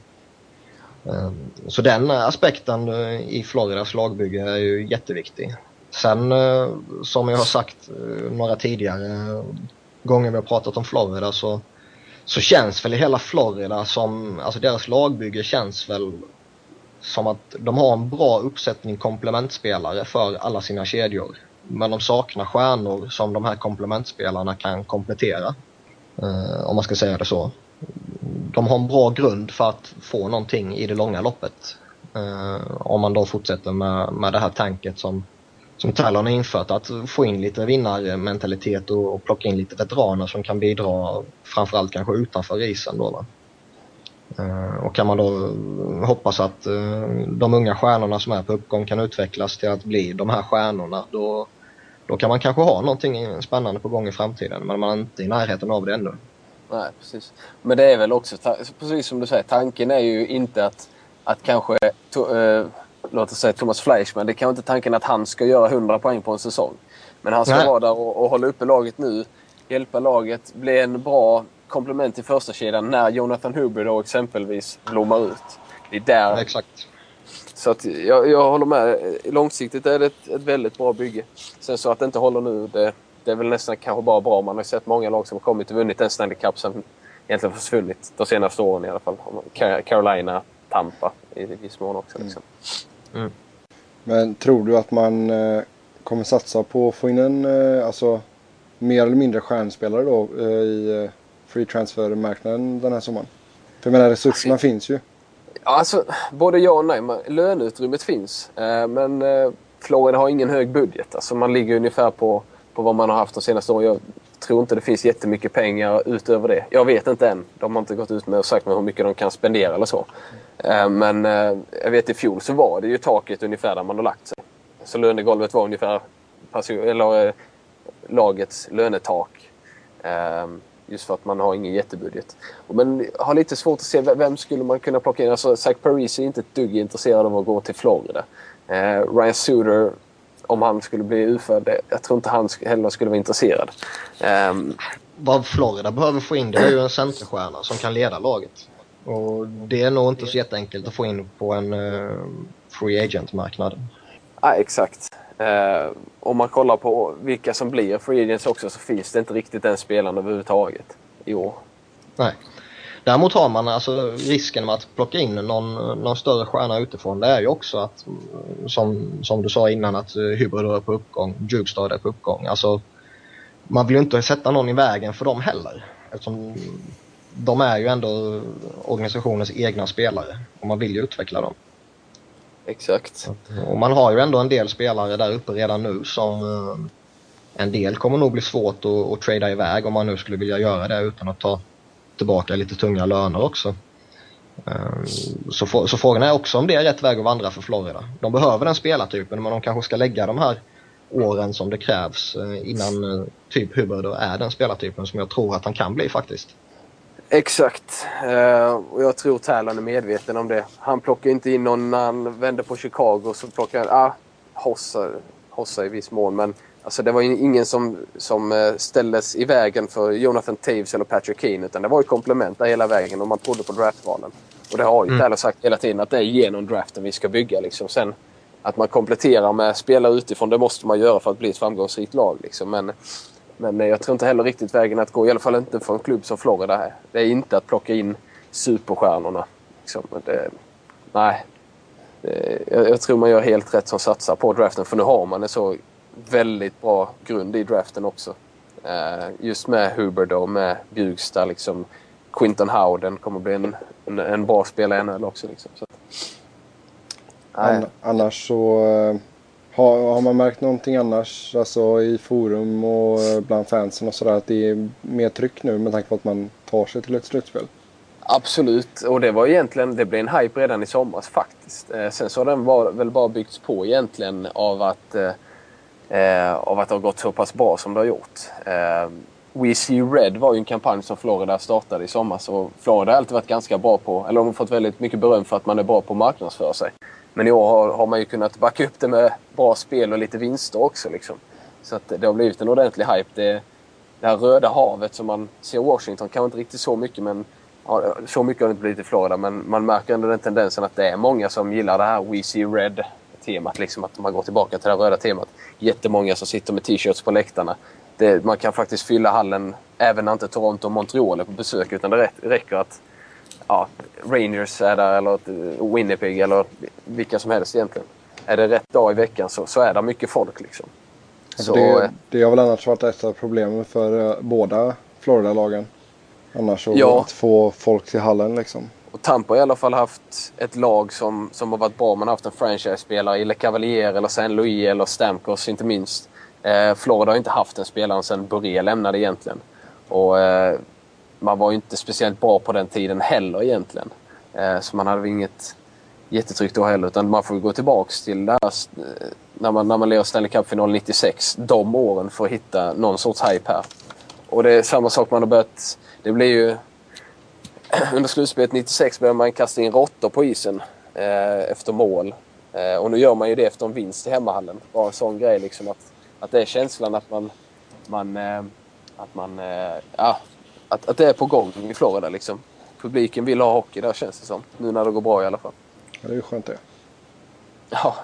Speaker 2: Ehm, så den aspekten eh, i Floridas lagbygge är ju jätteviktig. Sen eh, som jag har sagt några tidigare gånger vi har pratat om Florida så, så känns väl hela Florida som, alltså deras lagbygge känns väl som att de har en bra uppsättning komplementspelare för alla sina kedjor. Men de saknar stjärnor som de här komplementspelarna kan komplettera. Eh, om man ska säga det så. De har en bra grund för att få någonting i det långa loppet. Eh, om man då fortsätter med, med det här tanket som, som Talon har infört. Att få in lite vinnarmentalitet och, och plocka in lite veteraner som kan bidra framförallt kanske utanför isen då. Va? Eh, och kan man då hoppas att eh, de unga stjärnorna som är på uppgång kan utvecklas till att bli de här stjärnorna då, då kan man kanske ha någonting spännande på gång i framtiden men man är inte i närheten av det ännu.
Speaker 3: Nej, precis. Men det är väl också, precis som du säger, tanken är ju inte att, att kanske, to, eh, låt oss säga Thomas Fleischmann, det kanske inte tanken att han ska göra 100 poäng på en säsong. Men han ska Nej. vara där och, och hålla uppe laget nu, hjälpa laget, bli en bra komplement till första kedjan när Jonathan Huber då exempelvis blommar ut. Det är där...
Speaker 2: Exakt.
Speaker 3: Så att jag, jag håller med. Långsiktigt är det ett, ett, väldigt bra bygge. Sen så att det inte håller nu, det, det är väl nästan kanske bara bra. Man har sett många lag som har kommit och vunnit en Stanley Cup som egentligen försvunnit de senaste åren i alla fall. Carolina, Tampa i viss mån också. Liksom.
Speaker 1: Mm. Men tror du att man eh, kommer satsa på att få in en, eh, alltså mer eller mindre stjärnspelare då eh, i free transfer-marknaden den här sommaren? För jag menar resurserna alltså, finns ju.
Speaker 3: Ja, alltså både ja och nej. Löneutrymmet finns. Men Florida har ingen hög budget. Alltså man ligger ungefär på, på vad man har haft de senaste åren. Jag tror inte det finns jättemycket pengar utöver det. Jag vet inte än. De har inte gått ut med och sagt hur mycket de kan spendera eller så. Men jag vet i fjol så var det ju taket ungefär där man har lagt sig. Så lönegolvet var ungefär eller, eh, lagets lönetak. Just för att man har ingen jättebudget. Men har lite svårt att se vem skulle man kunna plocka in. Alltså, Zach Paris är inte ett dugg intresserad av att gå till Florida. Ehm, Ryan Suter, om han skulle bli ufödd, jag tror inte han heller skulle vara intresserad.
Speaker 2: Um, Vad Florida behöver få in det är ju en centerstjärna som kan leda laget. Och det är nog inte så jätteenkelt att få in på en uh, free agent-marknad.
Speaker 3: Ja, exakt. Eh, om man kollar på vilka som blir free agents också så finns det inte riktigt den spelaren överhuvudtaget i år.
Speaker 2: Nej. Däremot har man alltså risken med att plocka in någon, någon större stjärna utifrån. Det är ju också att, mm, som, som du sa innan, att eh, Hybrid är på uppgång, Jugstad är på uppgång. Alltså, man vill ju inte sätta någon i vägen för dem heller. Eftersom de är ju ändå organisationens egna spelare och man vill ju utveckla dem.
Speaker 3: Exakt.
Speaker 2: Eh, och man har ju ändå en del spelare där uppe redan nu som eh, en del kommer nog bli svårt att, att trada iväg om man nu skulle vilja göra det utan att ta tillbaka lite tunga löner också. Ehm, så, så, så frågan är också om det är rätt väg att vandra för Florida. De behöver den spelartypen men de kanske ska lägga de här åren som det krävs eh, innan typ Hubbard är den spelartypen som jag tror att han kan bli faktiskt.
Speaker 3: Exakt. Uh, och jag tror Tärlan är medveten om det. Han plockar inte in någon när han vände på Chicago. Så plockar han... Ah, Hossa, Hossa i viss mån. Men alltså, det var ingen som, som uh, ställdes i vägen för Jonathan Taves eller Patrick Keane. Utan det var ju komplement där hela vägen och man trodde på draftvalen. Och det har ju mm. Tärlan sagt hela tiden att det är genom draften vi ska bygga. Liksom. Sen att man kompletterar med spelare utifrån, det måste man göra för att bli ett framgångsrikt lag. Liksom. Men men jag tror inte heller riktigt vägen att gå, i alla fall inte för en klubb som Florida är. Det är inte att plocka in superstjärnorna. Liksom. Det, nej. Jag, jag, tror man gör helt rätt som satsar på draften för nu har man en så väldigt bra grund i draften också. Uh, just med Huber då, med Bjugsta liksom. Quinton Howden kommer bli en, en, en bra spelare i NHL också. Liksom. Så,
Speaker 1: Annars så eh, har, har man märkt någonting annars, alltså i forum och eh, bland fansen och sådär, att det är mer tryck nu med tanke på att man tar sig till ett slutspel?
Speaker 3: Absolut, och det var egentligen, det blev en hype redan i somras faktiskt. Eh, sen så har den var, väl bara byggts på egentligen av att, eh, eh av att det har gått så pass bra som det har gjort. Eh, We See Red var ju en kampanj som Florida startade i somras och Florida har alltid varit ganska bra på, eller de har fått väldigt mycket beröm för att man är bra på att marknadsföra sig. Men i år har, har man ju kunnat backa upp det med bra spel och lite vinster också. Liksom. Så att det har blivit en ordentlig hype. Det, det här röda havet som man ser i Washington, kanske inte riktigt så mycket men ja, så mycket har det inte blivit i Florida men man märker ändå den tendensen att det är många som gillar det här We See Red temat. Liksom att man går tillbaka till det röda temat. Jättemånga som sitter med t-shirts på läktarna. Det, man kan faktiskt fylla hallen även när inte Toronto och Montreal är på besök utan det räcker att ja, Rangers är där eller Winnipeg eller vilka som helst egentligen. Är det rätt dag i veckan så, så är det mycket folk liksom.
Speaker 1: Så, det, det har väl annars varit ett av problemen för uh, båda Florida-lagen. Annars ja. att få folk till hallen liksom.
Speaker 3: Och Tampa har i alla fall haft ett lag som, som har varit bra. Man har haft en franchise-spelare i Le Cavalier eller Saint Louis eller Stamkos inte minst. Eh, Florida har inte haft en spelare sedan Boré lämnade egentligen. Och eh, man var ju inte speciellt bra på den tiden heller egentligen. Eh, så man hade väl inget jättetryck då heller. Utan man får gå tillbaks till det här eh, när man, när man leder Stanley Cup-final 96. De åren för att hitta någon sorts hype här. Och det är samma sak man har börjat... Det blir ju... Under slutspelet 96 började man kasta in råttor på isen eh, efter mål. Eh, och nu gör man ju det efter en vinst i hemmahallen. Bara en sån grej liksom att, att det är känslan att man... man eh, att man... Eh, ja, att, att det är på gång i Florida liksom. Publiken vill ha hockey där känns det som. Nu när det går bra i alla fall.
Speaker 1: Ja, det är ju skönt det.
Speaker 3: Ja,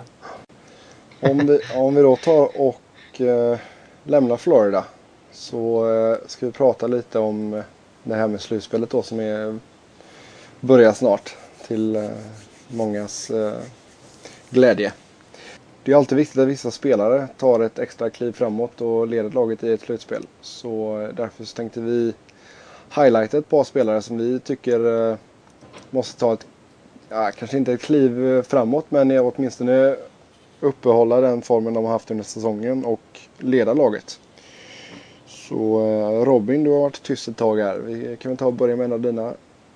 Speaker 1: Om vi, om vi då tar och eh, lämnar Florida så eh, ska vi prata lite om eh, det här med slutspelet då som är börjar snart till eh, mångas eh, glädje. Det är alltid viktigt att vissa spelare tar ett extra kliv framåt och leder laget i ett slutspel. Så eh, därför så tänkte vi highlighta ett par spelare som vi tycker eh, måste ta ett, ja, kanske inte ett kliv eh, framåt men åtminstone uppehålla den formen de har haft under säsongen och leda laget. Så Robin, du har varit tyst ett tag här. Vi kan väl ta och börja med en av dina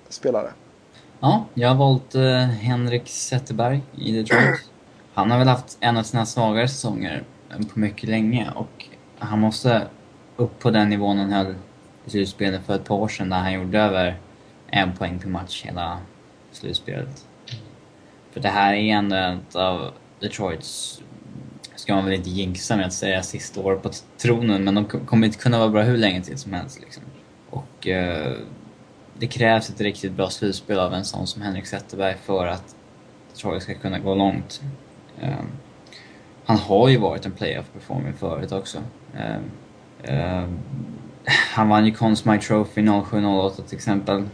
Speaker 1: spelare.
Speaker 4: Ja, jag har valt Henrik Zetterberg i Detroit. Han har väl haft en av sina svagare säsonger på mycket länge och han måste upp på den nivån han höll i slutspelet för ett par år sedan där han gjorde över en poäng per match hela slutspelet. För det här är ändå ett av Detroits, ska man väl inte jinxa med att säga, sista år på tronen men de kommer inte kunna vara bra hur länge till som helst liksom. Och eh, det krävs ett riktigt bra slutspel av en sån som Henrik Zetterberg för att Detroit ska kunna gå långt. Ehm, han har ju varit en playoff performer förut också. Ehm, ehm, han vann ju Conn Smythe Trophy 07-08 till exempel.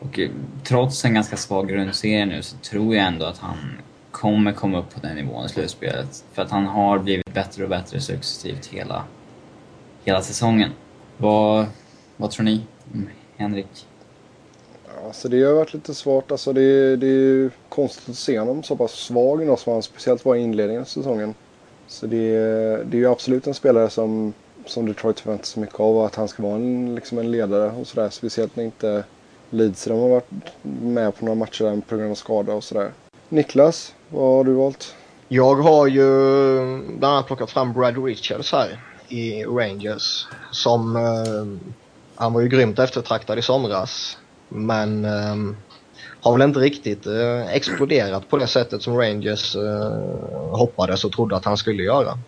Speaker 4: och eh, trots en ganska svag grundserie nu så tror jag ändå att han kommer komma upp på den nivån i slutspelet. För att han har blivit bättre och bättre successivt hela, hela säsongen. Vad, vad tror ni? om Henrik?
Speaker 1: Alltså det har varit lite svårt. Alltså det, det är ju konstigt att se honom så pass svag då, som han speciellt var i inledningen av säsongen. Så det, det är ju absolut en spelare som, som Detroit förväntar sig mycket av. Att han ska vara en, liksom en ledare och sådär. Speciellt när inte Lidström har varit med på några matcher där på grund av skada och sådär. Niklas, vad har du valt?
Speaker 2: Jag har ju bland annat plockat fram Brad Richards här i Rangers. Som eh, han var ju grymt eftertraktad i somras. Men ehm, har väl inte riktigt eh, exploderat på det sättet som Rangers eh, hoppades och trodde att han skulle göra.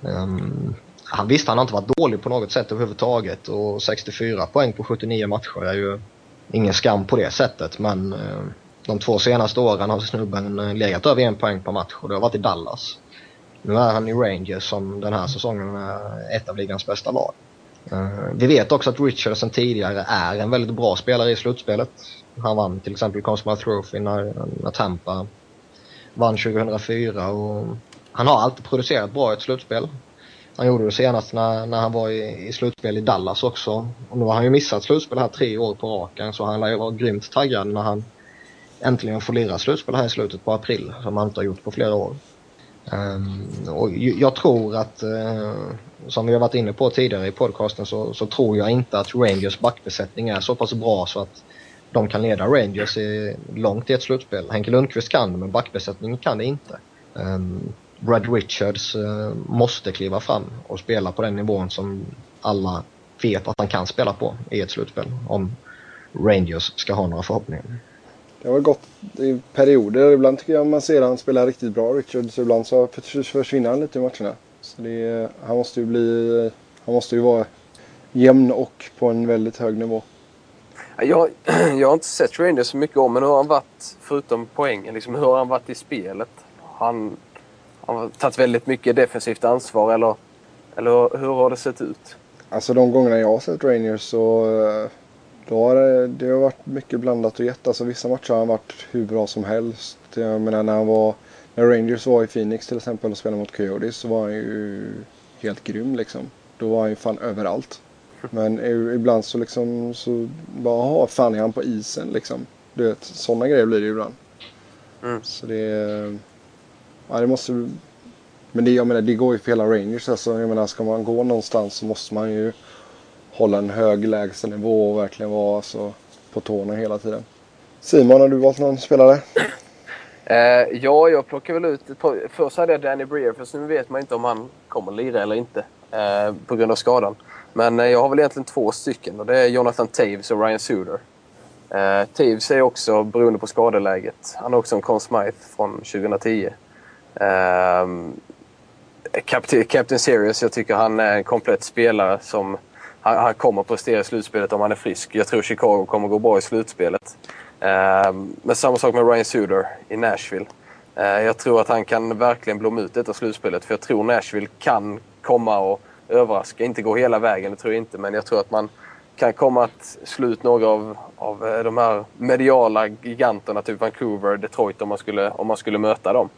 Speaker 2: Um, han visste han har inte varit dålig på något sätt överhuvudtaget och 64 poäng på 79 matcher är ju ingen skam på det sättet men eh, de två senaste åren har snubben legat över en poäng per match och det har varit i Dallas. Nu är han i Rangers som den här säsongen är ett av ligans bästa lag. Eh, vi vet också att Richardson tidigare är en väldigt bra spelare i slutspelet. Han vann till exempel Conn Trophy när, när Tampa vann 2004 och han har alltid producerat bra i ett slutspel. Han gjorde det senast när, när han var i, i slutspel i Dallas också. Och nu har han ju missat slutspel här tre år på raken så han lär ju vara grymt taggad när han äntligen får lira slutspel här i slutet på april som han inte har gjort på flera år. Um, och jag tror att, uh, som vi har varit inne på tidigare i podcasten, så, så, tror jag inte att Rangers backbesättning är så pass bra så att de kan leda Rangers i, långt i ett slutspel. Henke Lundqvist kan det, men backbesättningen kan det inte. Um, Brad Richards uh, måste kliva fram och spela på den nivån som alla vet att han kan spela på i ett slutspel om Rangers ska ha några förhoppningar.
Speaker 1: Det har gått i perioder. Ibland tycker jag man ser han spela riktigt bra, Richards. Ibland så försvinner han lite i matcherna. Så det, han måste ju bli... Han måste ju vara jämn och på en väldigt hög nivå.
Speaker 3: Jag, jag har inte sett Rangers så mycket om, men hur har han varit, förutom poängen, liksom, hur har han varit i spelet? Han, han har tagit väldigt mycket defensivt ansvar, eller, eller hur har det sett ut?
Speaker 1: Alltså de gångerna jag har sett Rangers så då har det, det har varit mycket blandat och gett. Alltså vissa matcher har han varit hur bra som helst. Jag menar när han var, när Rangers var i Phoenix till exempel och spelade mot Coyotes så var han ju helt grym liksom. Då var han ju fan överallt. Men ibland så liksom så bara, jaha, fan är han på isen liksom. Du vet, sådana grejer blir det ju ibland. Mm. Så det, ja det måste, men det, jag menar det går ju för hela Rangers alltså. Jag menar ska man gå någonstans så måste man ju hålla en hög lägstanivå och verkligen vara alltså, på tårna hela tiden. Simon, har du valt någon spelare?
Speaker 3: Eh, ja, jag plockar väl ut ett par. Först hade jag Danny Breer, för nu vet man inte om han kommer lira eller inte eh, på grund av skadan. Men eh, jag har väl egentligen två stycken och det är Jonathan Taves och Ryan Suder. Eh, Taves är också beroende på skadeläget. Han är också en Conn Smythe från 2010. Eh, Captain, Captain Serious, jag tycker han är en komplett spelare som han, han kommer prestera i slutspelet om han är frisk. Jag tror Chicago kommer gå bra i slutspelet. Ehm, men samma sak med Ryan Suder i Nashville. Ehm, jag tror att han kan verkligen blomma ut detta slutspelet för jag tror Nashville kan komma och överraska. Inte gå hela vägen, det tror jag inte, men jag tror att man kan komma att slå ut några av, av eh, de här mediala giganterna, typ Vancouver, Detroit, om man skulle, om man skulle möta dem.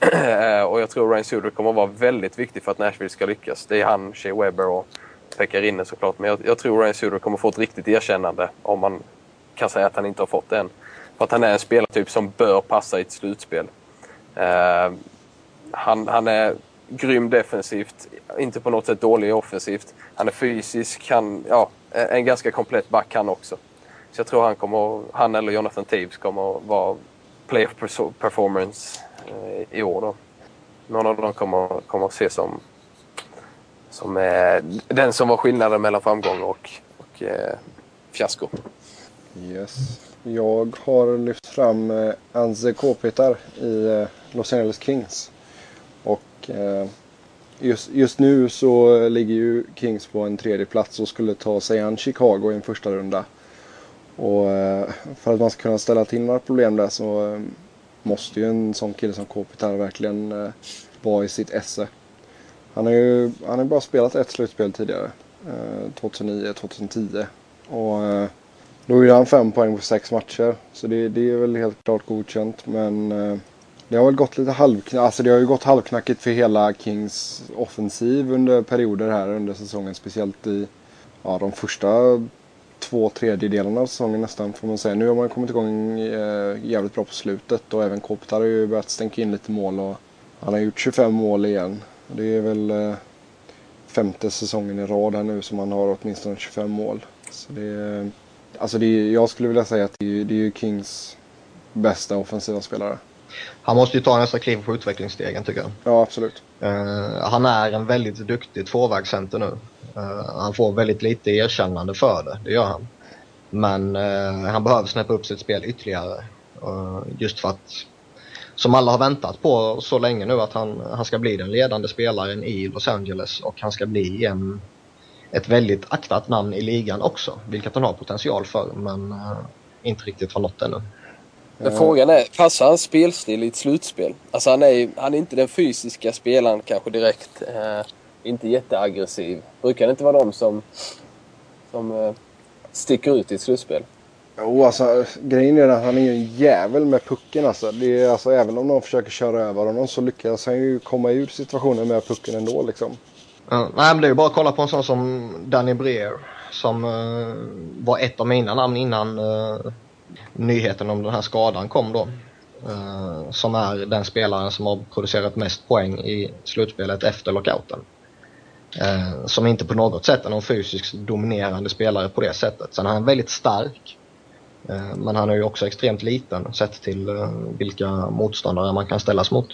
Speaker 3: Ehm, och jag tror Ryan Suder kommer att vara väldigt viktig för att Nashville ska lyckas. Det är han, Shea Weber och Pekka Rinne såklart. Men jag, jag tror Ryan Suder kommer få ett riktigt erkännande om man kan säga att han inte har fått det än. För att han är en spelartyp som bör passa i ett slutspel. Eh, han, han är grym defensivt, inte på något sätt dålig offensivt. Han är fysisk, han, ja, en ganska komplett back han också. Så jag tror han, kommer, han eller Jonathan Taves kommer att vara playoff performance eh, i år. Då. Någon av dem kommer, kommer att ses som, som eh, den som var skillnaden mellan framgång och, och eh, fiasko.
Speaker 1: Yes. Jag har lyft fram eh, Anze Kopitar i eh, Los Angeles Kings. Och eh, just, just nu så ligger ju Kings på en tredje plats och skulle ta sig an Chicago i en första runda. Och eh, för att man ska kunna ställa till några problem där så eh, måste ju en sån kille som Kopitar verkligen eh, vara i sitt esse. Han har ju han har bara spelat ett slutspel tidigare. Eh, 2009-2010. Och eh, då gjorde han fem poäng på sex matcher. Så det, det är väl helt klart godkänt. Men eh, det har väl gått lite halvknackigt. Alltså det har ju gått halvknackigt för hela Kings offensiv under perioder här under säsongen. Speciellt i ja, de första två tredjedelarna av säsongen nästan får man säga. Nu har man kommit igång eh, jävligt bra på slutet och även Kopitar har ju börjat stänka in lite mål och han har gjort 25 mål igen. Det är väl eh, femte säsongen i rad här nu som han har åtminstone 25 mål. Så det är, alltså det är, jag skulle vilja säga att det är, det är ju Kings bästa offensiva spelare.
Speaker 2: Han måste ju ta nästa kliv på utvecklingsstegen tycker jag.
Speaker 1: Ja, absolut.
Speaker 2: Uh, han är en väldigt duktig tvåvägscenter nu. Uh, han får väldigt lite erkännande för det, det gör han. Men uh, han behöver snäppa upp sitt spel ytterligare. just för att, som alla har väntat på så länge nu, att han, han ska bli den ledande spelaren i Los Angeles och han ska bli en, ett väldigt aktat namn i ligan också. Vilket han har potential för, men inte riktigt har nått ännu.
Speaker 3: Men frågan är, passar hans spelstil i ett slutspel? Alltså han är, han är inte den fysiska spelaren kanske direkt. Eh, inte jätteaggressiv. Brukar det inte vara de som, som eh, sticker ut i ett slutspel?
Speaker 1: Jo, alltså grejen är att han är ju en jävel med pucken alltså. Det är, alltså. Även om någon försöker köra över honom så lyckas han ju komma ur situationen med pucken ändå liksom.
Speaker 2: Nej, men det är ju bara att kolla på en sån som Danny Breer som uh, var ett av mina namn innan uh, nyheten om den här skadan kom då. Uh, som är den spelaren som har producerat mest poäng i slutspelet efter lockouten. Uh, som inte på något sätt är någon fysiskt dominerande spelare på det sättet. Sen är han väldigt stark. Uh, men han är ju också extremt liten sett till vilka motståndare man kan ställas mot.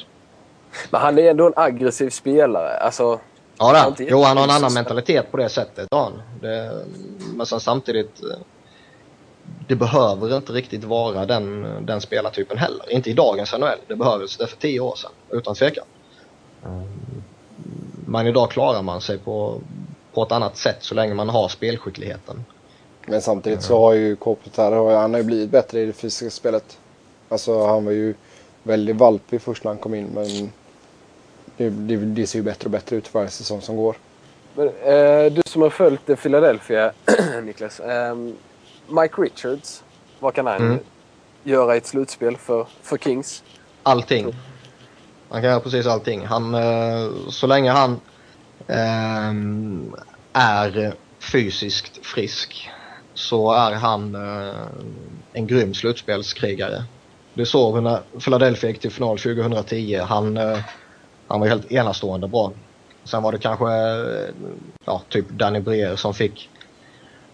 Speaker 3: Men han är ändå en aggressiv spelare. Alltså,
Speaker 2: ja, det. Jo, han har en annan mentalitet på det sättet. Ja, det, men sen samtidigt det behöver inte riktigt vara den, den spelartypen heller. Inte i dagens NHL. Det behövdes det för tio år sedan, utan tvekan. Men idag klarar man sig på, på ett annat sätt så länge man har spelskickligheten.
Speaker 1: Men samtidigt så har ju Kopitar, han har ju blivit bättre i det fysiska spelet. Alltså han var ju väldigt valpig först när han kom in men det, det, det ser ju bättre och bättre ut för varje säsong som går.
Speaker 3: Men, eh, du som har följt Philadelphia, Niklas. Eh, Mike Richards, vad kan han mm. göra i ett slutspel för, för Kings?
Speaker 2: Allting. Han kan göra precis allting. Han, eh, så länge han eh, är fysiskt frisk så är han eh, en grym slutspelskrigare. Det såg vi när Philadelphia gick till final 2010. Han, han var helt enastående bra. Sen var det kanske eh, ja, typ Danny Breer som fick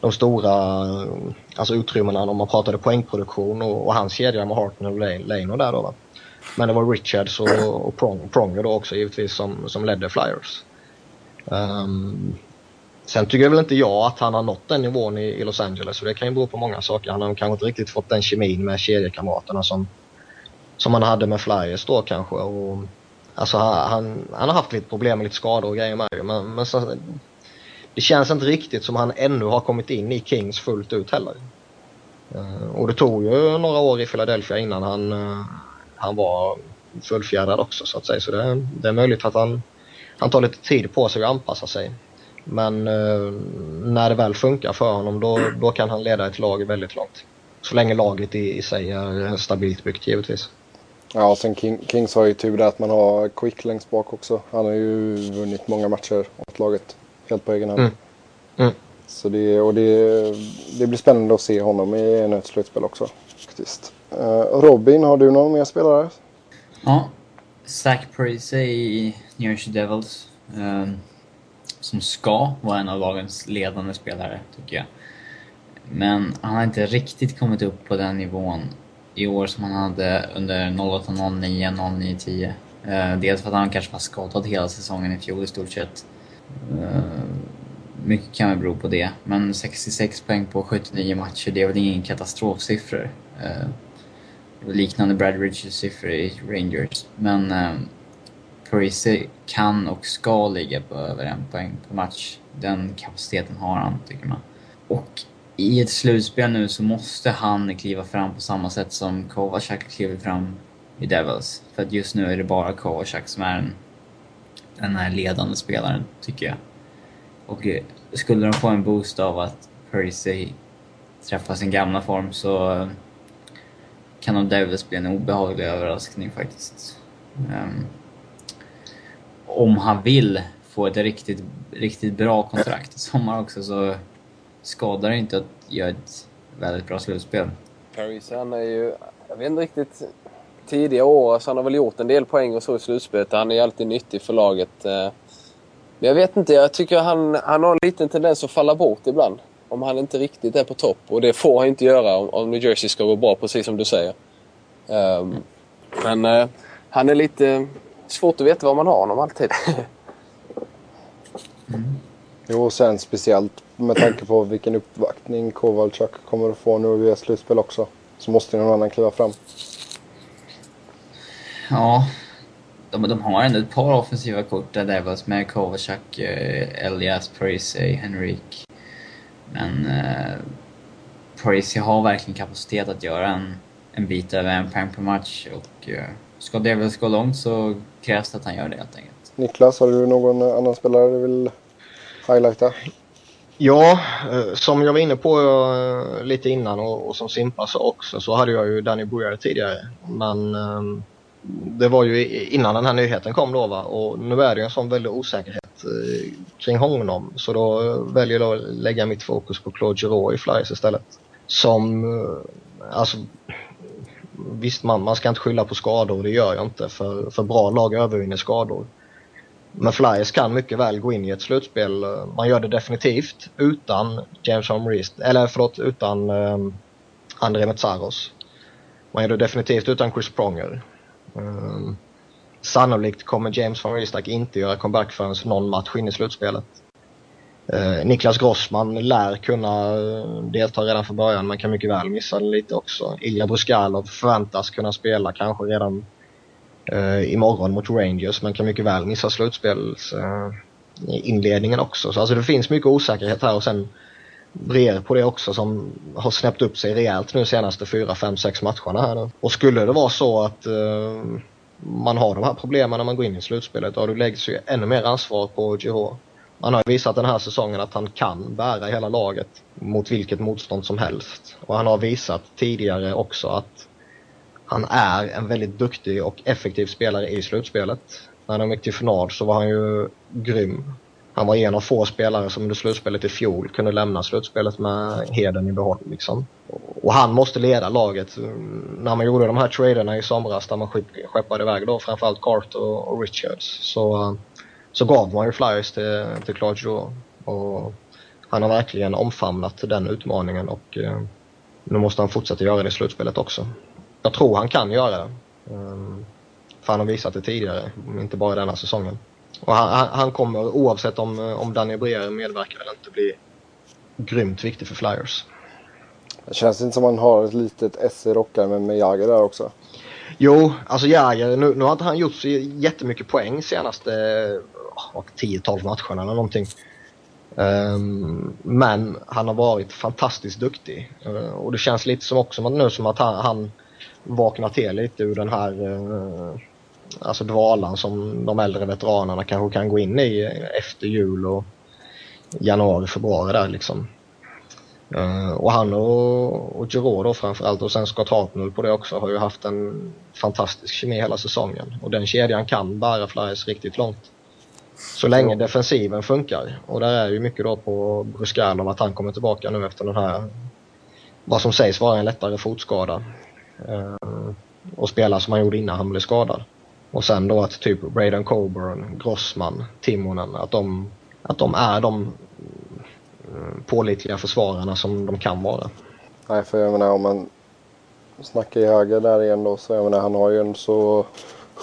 Speaker 2: de stora eh, alltså utrymmena om man pratade poängproduktion och, och hans kedja med Harton och Lane och där då va. Men det var Richards och, och Prong, Pronger då också givetvis som, som ledde Flyers. Um, sen tycker väl inte jag att han har nått den nivån i, i Los Angeles och det kan ju bero på många saker. Han har kanske inte riktigt fått den kemin med kedjekamraterna som, som han hade med Flyers då kanske. Och, alltså han, han, han har haft lite problem med lite skador och grejer med det. Men, men så, det känns inte riktigt som han ännu har kommit in i Kings fullt ut heller. Uh, och det tog ju några år i Philadelphia innan han, uh, han var fullfjädrad också så att säga. Så det, det är möjligt att han, han tar lite tid på sig att anpassa sig. Men uh, när det väl funkar för honom då, då kan han leda ett lag väldigt långt. Så länge laget i, i sig är stabilt byggt givetvis.
Speaker 1: Ja, och sen King, Kings har ju tur att man har Quick längst bak också. Han har ju vunnit många matcher åt laget helt på egen hand. Mm. Mm. Så det, och det, det blir spännande att se honom i ett slutspel också. Faktiskt. Uh, Robin, har du någon mer spelare?
Speaker 4: Ja, Zach Parise i New Jersey Devils. Um, som ska vara en av lagens ledande spelare, tycker jag. Men han har inte riktigt kommit upp på den nivån i år som han hade under 08, 09, 09, 10. Dels för att han kanske var skadad hela säsongen i fjol i stort sett. Eh, mycket kan väl bero på det, men 66 poäng på 79 matcher, det är väl ingen katastrofsiffror. Eh, liknande Brad Richards siffror i Rangers. Men uh, Parisi kan och ska ligga på över en poäng per match. Den kapaciteten har han, tycker man. Och i ett slutspel nu så måste han kliva fram på samma sätt som Kovacak kliver fram i Devils. För att just nu är det bara Kovacak som är den, den här ledande spelaren, tycker jag. Och eh, skulle de få en boost av att Percy träffar sin gamla form så eh, kan nog Devils bli en obehaglig överraskning faktiskt. Um, om han vill få ett riktigt, riktigt bra kontrakt i sommar också så skadar det inte att göra ett väldigt bra slutspel.
Speaker 3: Paris, han är ju, jag vet inte riktigt, tidiga år, alltså han har väl gjort en del poäng och så i slutspelet. Han är alltid nyttig för laget. Eh, men jag vet inte, jag tycker han, han har en liten tendens att falla bort ibland. Om han inte riktigt är på topp. Och det får han inte göra om, om New Jersey ska gå bra, precis som du säger. Um, men uh, han är lite svårt att veta vad man har honom alltid.
Speaker 1: mm. Jo, och sen speciellt med tanke på vilken uppvaktning Kowalczak kommer att få nu i slutspel också. Så måste någon annan kliva fram.
Speaker 4: Ja, de, de har ändå ett par offensiva kort där Devils med Kovacak, eh, Elias, Parisi, Henrik. Men eh, Parisi har verkligen kapacitet att göra en, en bit över en poäng per match och eh, ska Devils gå långt så krävs det att han gör det helt enkelt.
Speaker 1: Niklas, har du någon annan spelare du vill highlighta?
Speaker 2: Ja, eh, som jag var inne på eh, lite innan och, och som Simpa sa också så hade jag ju Danny Boyer tidigare. Men ehm, det var ju innan den här nyheten kom då va och nu är det ju en sån väldig osäkerhet eh, kring honom så då väljer jag att lägga mitt fokus på Claude Giroux i Flyers istället. Som, alltså visst man, man ska inte skylla på skador, det gör jag inte för, för bra lag övervinner skador. Men Flyers kan mycket väl gå in i ett slutspel, man gör det definitivt utan James Humreist, eller förlåt utan um, André Metsaros. Man gör det definitivt utan Chris Pronger. Um, sannolikt kommer James van Riestak inte göra comeback förrän någon match in i slutspelet. Uh, Niklas Grossman lär kunna eh, delta redan från början men kan mycket väl missa det lite också. Ilja Bruskalov förväntas kunna spela kanske redan uh, imorgon mot Rangers men kan mycket väl missa slutspels uh, inledningen också. Så alltså det finns mycket osäkerhet här och sen brer på det också som har snäppt upp sig rejält nu senaste 4, 5, 6 matcherna här nu. Och skulle det vara så att uh, man har de här problemen när man går in i slutspelet, då läggs ju ännu mer ansvar på GH. Han har visat den här säsongen att han kan bära hela laget mot vilket motstånd som helst. Och han har visat tidigare också att han är en väldigt duktig och effektiv spelare i slutspelet. När de gick till final så var han ju grym. Han var en av få spelare som under slutspelet i fjol kunde lämna slutspelet med heden i behåll. Liksom. Och han måste leda laget. När man gjorde de här traderna i somras där man skeppade iväg då framförallt Carter och Richards så, så gav man ju flyers till, till Claude Joe. Och han har verkligen omfamnat den utmaningen och eh, nu måste han fortsätta göra det i slutspelet också. Jag tror han kan göra det. Um, för han har visat det tidigare, inte bara denna säsongen. Och han, han kommer oavsett om, om Daniel Breer medverkar eller inte bli grymt viktig för Flyers.
Speaker 1: Det känns inte som att han har ett litet S i rockar med, Jagr där också.
Speaker 2: Jo, alltså Jäger, nu, nu har inte han gjort så jättemycket poäng senaste 10-12 matcherna eller någonting. Um, men han har varit fantastiskt duktig. Uh, och det känns lite som också nu som att han, han vaknar till lite ur den här uh, alltså dvalan som de äldre veteranerna kanske kan gå in i efter jul och januari, februari där liksom. Uh, och han och, och Giroud då framförallt och sen Scott Hartnell på det också har ju haft en fantastisk kemi hela säsongen. Och den kedjan kan bära Flyers riktigt långt. Så länge defensiven funkar. Och där är ju mycket då på Bruskalov att han kommer tillbaka nu efter den här, vad som sägs vara en lättare fotskada. Uh, och spela som han gjorde innan han blev skadad. Och sen då att typ Braden Coburn, Grossman, Timonen, att de, att de är de pålitliga försvararna som de kan vara.
Speaker 1: Nej, för jag menar om man snackar i höger där igen då så jag menar han har ju en så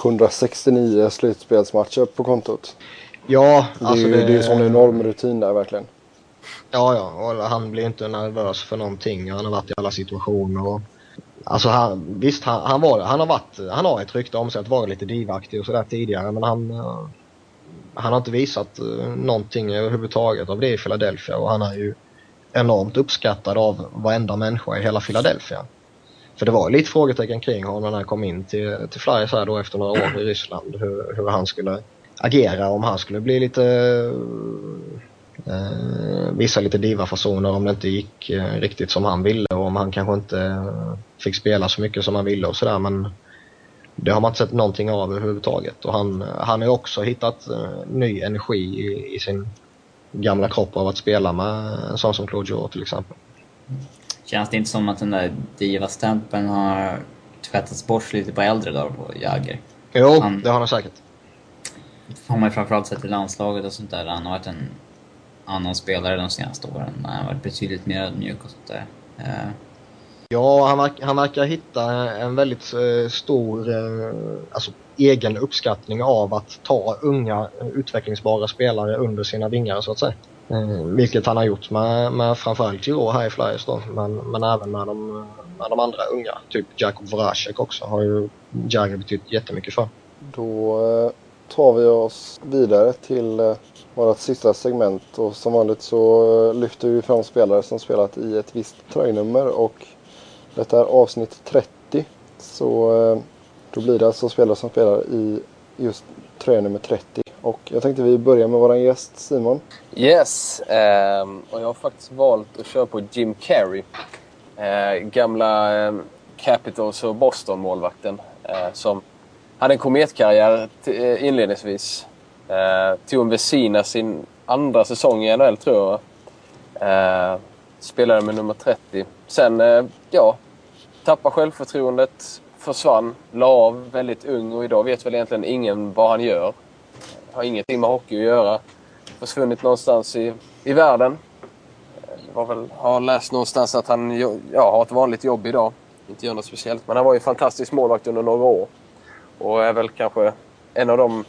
Speaker 1: 169 slutspelsmatcher på kontot.
Speaker 2: Ja,
Speaker 1: det är alltså ju det... det är en sån enorm rutin där verkligen.
Speaker 2: Ja, ja, och han blir inte nervös för någonting. Han har varit i alla situationer. Och, alltså han, visst, han, han, var, han, har varit, han har ett rykte om sig att vara lite divaktig och sådär tidigare men han, eh, han har inte visat eh, någonting överhuvudtaget av det i Philadelphia och han är ju enormt uppskattad av varenda människa i hela Philadelphia. För det var lite frågetecken kring honom när han kom in till, till Flyers här då efter några år i Ryssland. Hur, hur han skulle agera, om han skulle bli lite eh, visa lite diva-fasoner om det inte gick eh, riktigt som han ville och om han kanske inte eh, fick spela så mycket som han ville och sådär men det har man inte sett någonting av överhuvudtaget och han, han har också hittat uh, ny energi i, i, sin gamla kropp av att spela med en sån som Claude Giroux till exempel.
Speaker 4: Känns det inte som att den där diva-stämpeln har tvättats bort lite på äldre dagar på Jagger?
Speaker 2: Jo, han, det har han säkert.
Speaker 4: Har man framförallt sett i landslaget och sånt där. Han har varit en annan spelare de senaste åren. Han har varit betydligt mer ödmjuk och sånt där. Uh,
Speaker 2: Ja, han, verkar, han verkar hitta en väldigt eh, stor eh, alltså, egen uppskattning av att ta unga utvecklingsbara spelare under sina vingar så att säga. Eh, vilket han har gjort med, med framförallt Giro här i Flyers då, men, men även med de, med de andra unga. Typ Jakub Voracek också har ju Jagger betytt jättemycket för.
Speaker 1: Då tar vi oss vidare till vårt sista segment och som vanligt så eh, lyfter vi fram spelare som spelat i ett visst tröjnummer och detta är avsnitt 30. Så eh, då blir det alltså spelare som spelar i just tröja nummer 30. Och jag tänkte vi börjar med vår gäst Simon.
Speaker 3: Yes, um, och jag har faktiskt valt att köra på Jim Carrey. Uh, gamla um, Capitals och Boston-målvakten. Uh, som hade en kometkarriär inledningsvis. Eh, tog en Vesina sin andra säsong i NHL tror jag. Eh, spelade med nummer 30. Sen, eh, ja, tappade självförtroendet, försvann, la av väldigt ung och idag vet väl egentligen ingen vad han gör. Har ingenting med hockey att göra. Försvunnit någonstans i, i världen. Eh, jag väl, har läst någonstans att han ja, har ett vanligt jobb idag. Inte gör något speciellt. Men han var ju en fantastisk målvakt under några år. Och är väl kanske en av de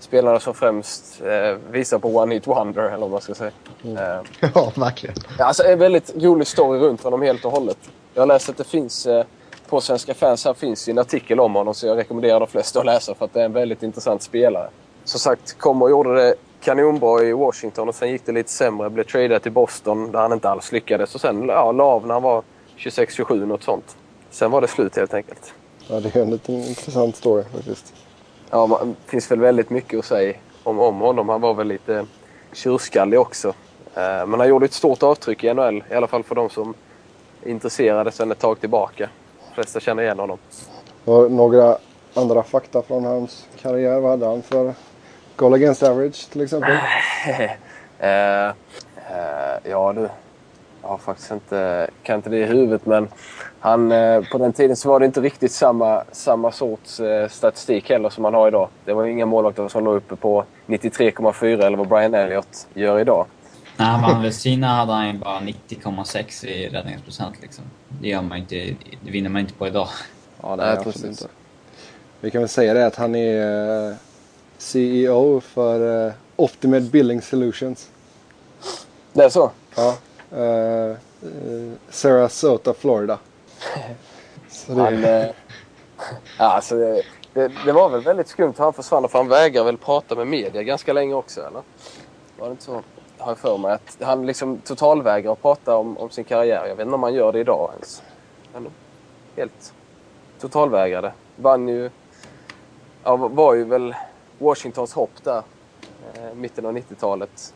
Speaker 3: spelarna som främst eh, visar på One Hit Wonder, eller vad man ska säga.
Speaker 2: Mm. Eh, ja, verkligen.
Speaker 3: Alltså en väldigt rolig story runt honom helt och hållet. Jag har läst att det finns eh, på Svenska fans här finns en artikel om honom så jag rekommenderar de flesta att läsa för att det är en väldigt intressant spelare. Som sagt, kom och gjorde det kanonbra i Washington och sen gick det lite sämre. Blev tradad till Boston där han inte alls lyckades och sen ja, la av när han var 26-27 något sånt. Sen var det slut helt enkelt.
Speaker 1: Ja, det är en liten intressant story faktiskt.
Speaker 3: Ja, det finns väl väldigt mycket att säga om, om honom. Han var väl lite tjurskallig också. Eh, men han gjorde ett stort avtryck i NHL, i alla fall för de som intresserade sedan ett tag tillbaka. De flesta känner igen honom.
Speaker 1: Några andra fakta från hans karriär? Vad hade han för goal against average till exempel?
Speaker 3: uh, uh, ja du, jag har faktiskt inte, kan inte det i huvudet men han, uh, på den tiden så var det inte riktigt samma, samma sorts statistik heller som man har idag. Det var inga målvakter som låg uppe på 93,4 eller vad Brian Elliott gör idag.
Speaker 4: När han vann Vesina hade han ju bara 90,6 i räddningsprocent liksom. Det gör man inte, det vinner man inte på idag.
Speaker 1: Ja, det
Speaker 3: Nej, precis.
Speaker 1: inte. Vi kan väl säga det att han är eh, CEO för Optimed Billing Solutions.
Speaker 3: Det är så?
Speaker 1: Ja. Uh, Sarasota, Florida. Så det,
Speaker 3: Han, eh, alltså, det, det, det var väl väldigt skumt han försvann för han vägrar väl prata med media ganska länge också eller? Var det inte så? Har jag för mig att han liksom totalvägrar att prata om, om sin karriär. Jag vet inte om han gör det idag ens. Men helt totalvägrade. Vann ju... Ja, var ju väl Washingtons hopp där. Eh, mitten av 90-talet.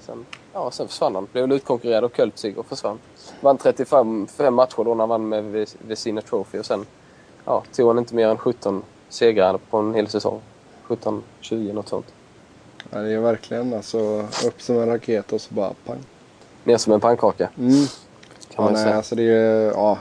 Speaker 3: Sen, ja, sen försvann han. Blev utkonkurrerad av Költzig och försvann. Vann 35 fem matcher då när han vann med Ves- Vesina Trophy och sen ja, tog han inte mer än 17 segrar på en hel säsong. 17-20 något sånt.
Speaker 1: ja, det är verkligen alltså upp som en raket och så bara pang.
Speaker 3: Ner som en pannkaka
Speaker 1: Mm.
Speaker 3: kan
Speaker 1: Ja, nej,
Speaker 3: säga.
Speaker 1: alltså det är, ja,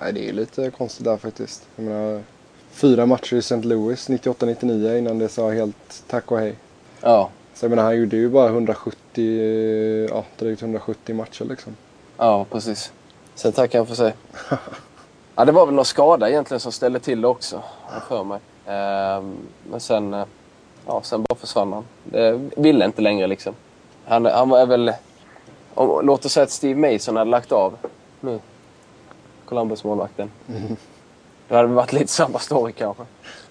Speaker 1: nej, det är lite konstigt där faktiskt. Jag menar, fyra matcher i St. Louis 98-99 innan det sa helt tack och hej.
Speaker 3: Ja,
Speaker 1: Så jag menar, han gjorde ju bara 170, ja, drygt 170 matcher liksom.
Speaker 3: ja, precis. Sen tackar han för sig. ja, det var väl någon skada egentligen som ställde till det också, för mig. Ehm, men sen, eh, ja, sen bara försvann han. Det ville inte längre liksom. Han, han var väl... Om, låt oss säga att Steve Mason hade lagt av nu. Columbus-målvakten. Då hade det varit lite samma story kanske.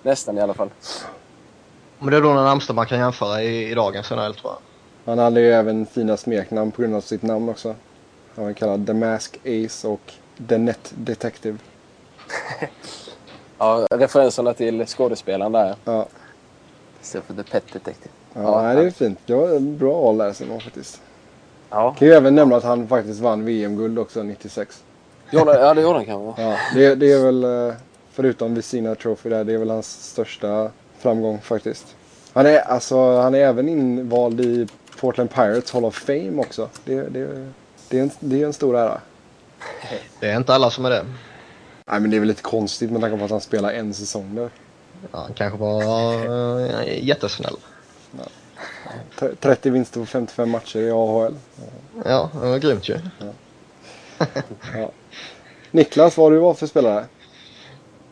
Speaker 3: Nästan i alla fall.
Speaker 2: Men det är då den närmsta man kan jämföra i, i dagens NHL tror jag.
Speaker 1: Han hade ju även fina smeknamn på grund av sitt namn också. Han var kallad The Mask Ace och The Net Detective.
Speaker 3: Ja, referenserna till skådespelaren där.
Speaker 1: Ja,
Speaker 3: Istället för The Pet Detective.
Speaker 1: ja,
Speaker 3: Ja,
Speaker 1: nej, det är fint. Det var en bra val där Simon faktiskt.
Speaker 3: Ja,
Speaker 1: Kan ju även nämna att han faktiskt vann VM-guld också 96.
Speaker 3: Gjorde- ja det gjorde han kanske.
Speaker 1: Ja, det, det är väl, eh, förutom Vesina Trophy där, det är väl hans största framgång faktiskt. Han är, alltså, han är även invald i Portland Pirates Hall of Fame också. Det, det, det, är, en, det är en stor ära.
Speaker 2: Det är inte alla som är det.
Speaker 1: Nej men det är väl lite konstigt med tanke på att han spelar en säsong där.
Speaker 2: Ja, han kanske var uh, jättesnäll.
Speaker 1: T- 30 vinster på 55 matcher i AHL.
Speaker 2: Ja, det var grymt ju.
Speaker 1: Ja. Niklas, vad har du var för spelare?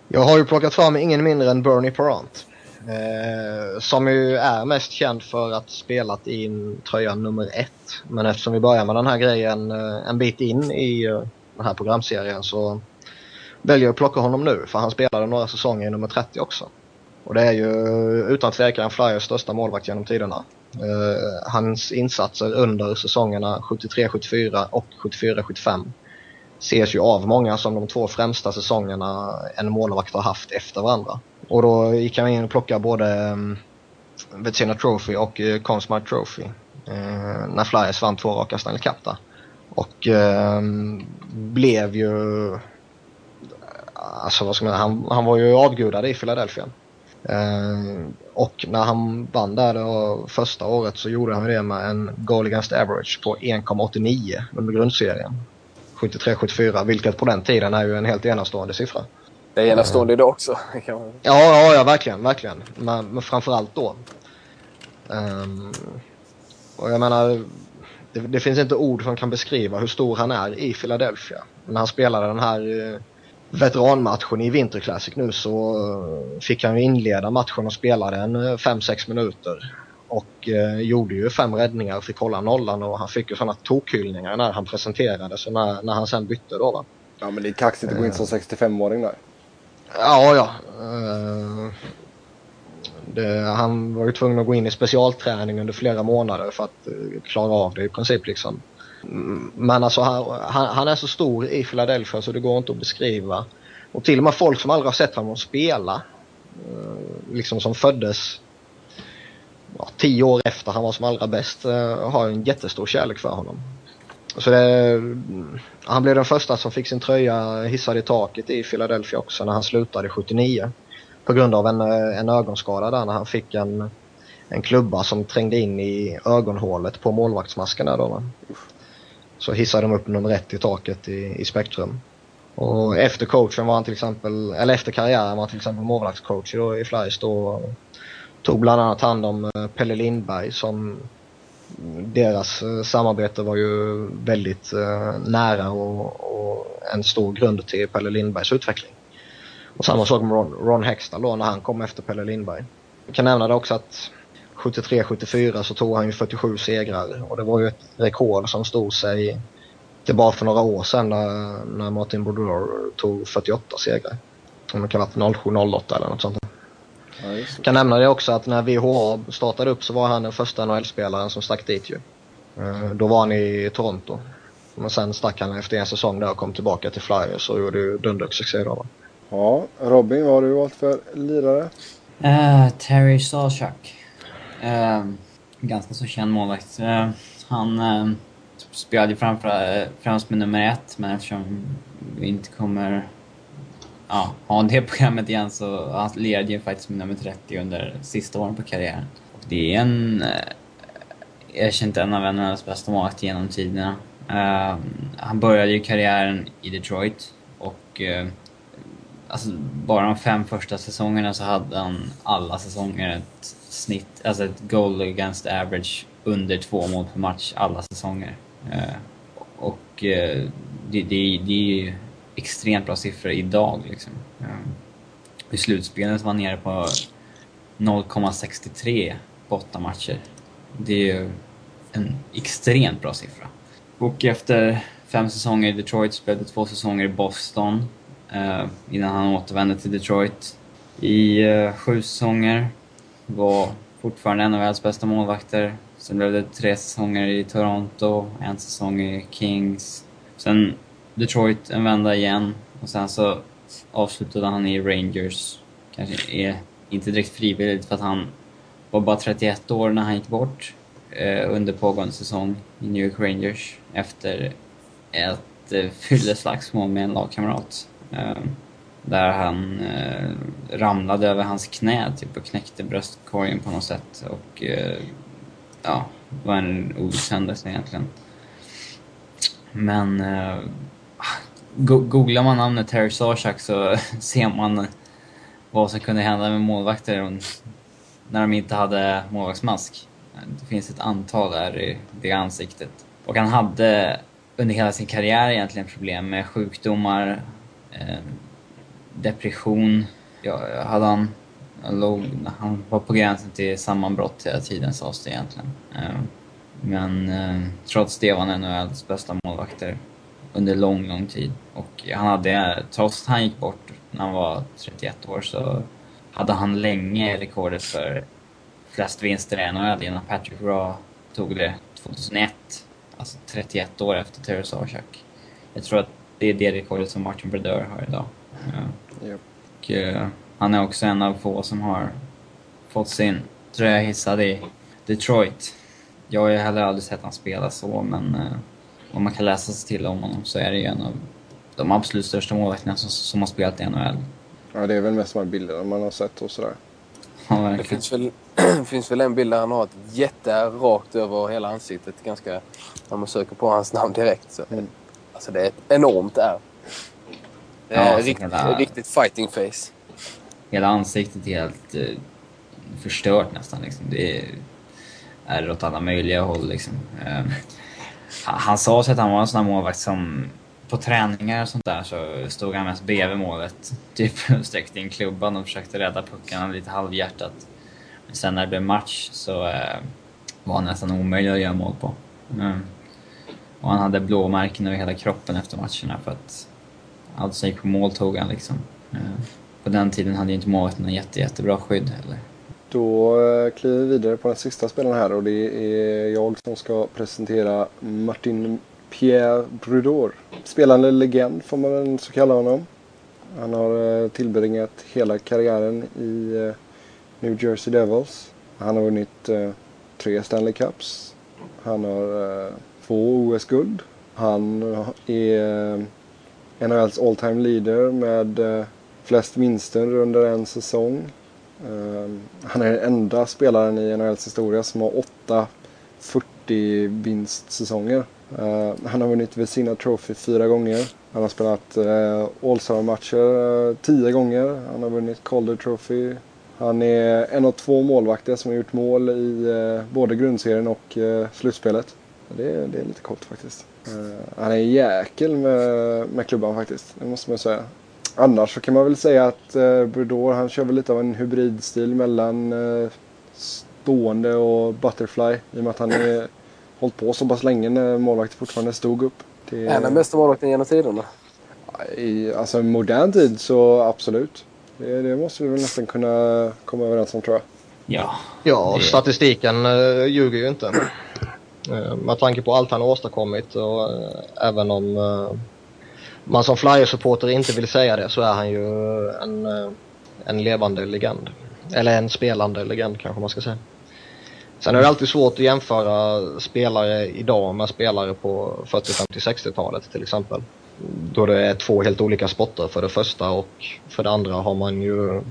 Speaker 2: Jag har ju plockat fram ingen mindre än Bernie Parent. Eh, som ju är mest känd för att spelat in tröja nummer ett. Men eftersom vi börjar med den här grejen eh, en bit in i eh, den här programserien så väljer jag att plocka honom nu. För han spelade några säsonger i nummer 30 också. Och det är ju eh, utan tvekan Flyers största målvakt genom tiderna. Eh, hans insatser under säsongerna 73-74 och 74-75 ses ju av många som de två främsta säsongerna en målvakt har haft efter varandra. Och då gick han in och plockade både ehm, um, Vetsina Trophy och eh, uh, Consmart Trophy. Uh, när Flyers vann två raka Stanley Cup där. Och um, blev ju... Eh, alltså vad ska man han, han var ju avgudad i Philadelphia. Uh, och när han vann där då, första året så gjorde han det med en goal against average på 1,89 under grundserien. 73-74, vilket på den tiden är ju en helt enastående siffra.
Speaker 3: Det är enastående idag också.
Speaker 2: Ja, ja, ja verkligen, verkligen. Men, men framförallt då. Ehm, och jag menar, det, det finns inte ord som kan beskriva hur stor han är i Philadelphia. När han spelade den här eh, veteranmatchen i Winter Classic nu så eh, fick han ju inleda matchen och spelade en 5-6 minuter. Och eh, gjorde ju fem räddningar och fick hålla nollan och han fick ju sådana tokhyllningar när han presenterades och när, när han sen bytte då va.
Speaker 1: Ja men det är kaxigt att gå in som 65-åring där.
Speaker 2: Ja, ja. Eh, det, han var ju tvungen att gå in i specialträning under flera månader för att eh, klara av det i princip liksom. Mm, men alltså han, han, är så stor i Philadelphia så det går inte att beskriva. Och till och med folk som aldrig har sett honom spela, eh, liksom som föddes ja, tio år efter han var som allra bäst, har en jättestor kärlek för honom. Så det, han blev den första som fick sin tröja hissad i taket i Philadelphia också när han slutade 79. På grund av en, en ögonskada där när han fick en, en klubba som trängde in i ögonhålet på målvaktsmasken där då. Så hissade de upp nummer ett i taket i, i Spektrum. Och efter coachen var han till exempel, eller efter karriären var han till exempel målvaktscoach i Flyers då. Tog bland annat hand om eh, Pelle Lindberg som deras eh, samarbete var ju väldigt eh, nära och, och, en stor grund till Pelle Lindbergs utveckling. Och samma sak med Ron, Ron Hextall då när han kom efter Pelle Lindberg. Jag kan nämna det också att 73-74 så tog han ju 47 segrar och det var ju ett rekord som stod sig till bara för några år sedan när, när Martin Brodeur tog 48 segrar. Om det kan ha varit 07-08 eller något sånt. Ja, jag kan nämna det också att när VHA startade upp så var han den första NHL-spelaren som stack dit ju. Eh, då var han i Toronto. Men sen stack han efter en säsong där och kom tillbaka till Flyers och gjorde ju dundersuccé då.
Speaker 1: Ja, Robin, vad har du valt för lirare?
Speaker 4: Uh, Terry Sawchuk. Uh, ganska så känd målvakt. Uh, han uh, spelade framför, främst med nummer ett, men eftersom vi inte kommer ja, har han det programmet igen så han lirade ju faktiskt med nummer 30 under sista åren på karriären. Och Det är en... Eh, Erkänt en av NHLs bästa målvakter genom tiderna. Uh, han började ju karriären i Detroit och uh, alltså, bara de fem första säsongerna så hade han alla säsonger ett snitt, alltså ett goal against average under två mål per match alla säsonger. Uh, och det, det, det är ju extremt bra siffror idag. Liksom. Ehm, I slutspelet var han nere på 0,63 på åtta matcher. Det är ju en extremt bra siffra. Och efter fem säsonger i Detroit spelade två säsonger i Boston eh, innan han återvände till Detroit. I eh, sju säsonger var fortfarande en av världens bästa målvakter. Sen blev det tre säsonger i Toronto, en säsong i Kings. Sen Detroit en vända igen och sen så avslutade han i Rangers. Kanske är inte direkt frivilligt för att han var bara 31 år när han gick bort eh, under pågående säsong i New York Rangers efter ett eh, fylleslagsmål med en lagkamrat. Eh, där han eh, ramlade över hans knä typ, och knäckte bröstkorgen på något sätt. Och eh, ja, det var en olyckshändelse egentligen. Men eh, googlar man namnet Terry Sarsak så ser man vad som kunde hända med målvakter när de inte hade målvaktsmask. Det finns ett antal där i det ansiktet. Och han hade under hela sin karriär egentligen problem med sjukdomar, eh, depression. Ja, hade han, låg, han var på gränsen till sammanbrott hela tiden sades det egentligen. Eh, men eh, trots det var han NHLs bästa målvakter under lång, lång tid. Och han hade, trots att han gick bort när han var 31 år så hade han länge rekordet för flest vinster i NHL innan Patrick Raw tog det 2001. Alltså 31 år efter Terry Sarchuk. Jag tror att det är det rekordet som Martin Brodeur har idag. Ja. Yep. Och, uh, han är också en av få som har fått sin tröja hissad i Detroit. Jag har ju heller aldrig sett honom spela så, men uh, om man kan läsa sig till om honom så är det ju en av de absolut största målvakterna som, som har spelat i NHL.
Speaker 1: Ja, det är väl mest de bilder man har sett och sådär.
Speaker 3: Ja, det finns väl, finns väl en bild där han har ett jätte rakt över hela ansiktet. Ganska, när man söker på hans namn direkt. Så. Mm. Alltså det är ett enormt ärr. Det är ja, riktigt, hela, riktigt fighting face.
Speaker 4: Hela ansiktet är helt eh, förstört nästan. Liksom. Det är ärr åt alla möjliga håll. Liksom. Han sa sig att han var en sån där målvakt som på träningar och sånt där så stod han mest bredvid målet. Typ sträckte in klubban och försökte rädda puckarna lite halvhjärtat. Men sen när det blev match så eh, var han nästan omöjlig att göra mål på. Mm. Och han hade blåmärken över hela kroppen efter matcherna för att allt som gick på mål tog han liksom. Mm. på den tiden hade ju inte målvakten något jätte, jättebra skydd heller.
Speaker 1: Då eh, kliver vi vidare på den sista spelaren här och det är jag som ska presentera Martin Pierre Brudor. Spelande legend får man väl så kalla honom. Han har eh, tillbringat hela karriären i eh, New Jersey Devils. Han har vunnit tre Stanley Cups. Han har två OS-guld. Han är NHLs all time leader med flest vinster under en säsong. Ehm, han är den enda spelaren i NHLs historia som har åtta 40 vinstsäsonger. Ehm, han har vunnit Vesina Trophy fyra gånger. Han har spelat eh, All-Star-matcher eh, tio gånger. Han har vunnit Calder Trophy. Han är en av två målvakter som har gjort mål i eh, både grundserien och slutspelet. Det är, det är lite coolt faktiskt. Ehm, han är en jäkel med, med klubban faktiskt, det måste man säga. Annars så kan man väl säga att eh, Brodor han kör väl lite av en hybridstil mellan eh, stående och butterfly. I och med att han är hållit på så pass länge när målvakten fortfarande stod upp. Det,
Speaker 3: Är han den bästa målvakten genom tiderna?
Speaker 1: i, alltså modern tid så absolut. Det, det måste vi väl nästan kunna komma överens om tror jag.
Speaker 4: Ja.
Speaker 2: Ja,
Speaker 4: Det-
Speaker 2: statistiken uh, ljuger ju inte. Uh, med tanke på allt han har åstadkommit och uh, även om uh, man som Flyer-supporter inte vill säga det så är han ju en, eh, en levande legend. Eller en spelande legend kanske man ska säga. Sen är det alltid svårt att jämföra spelare idag med spelare på 40, 50, 60-talet till exempel. Då det är två helt olika sporter för det första och för det andra har man ju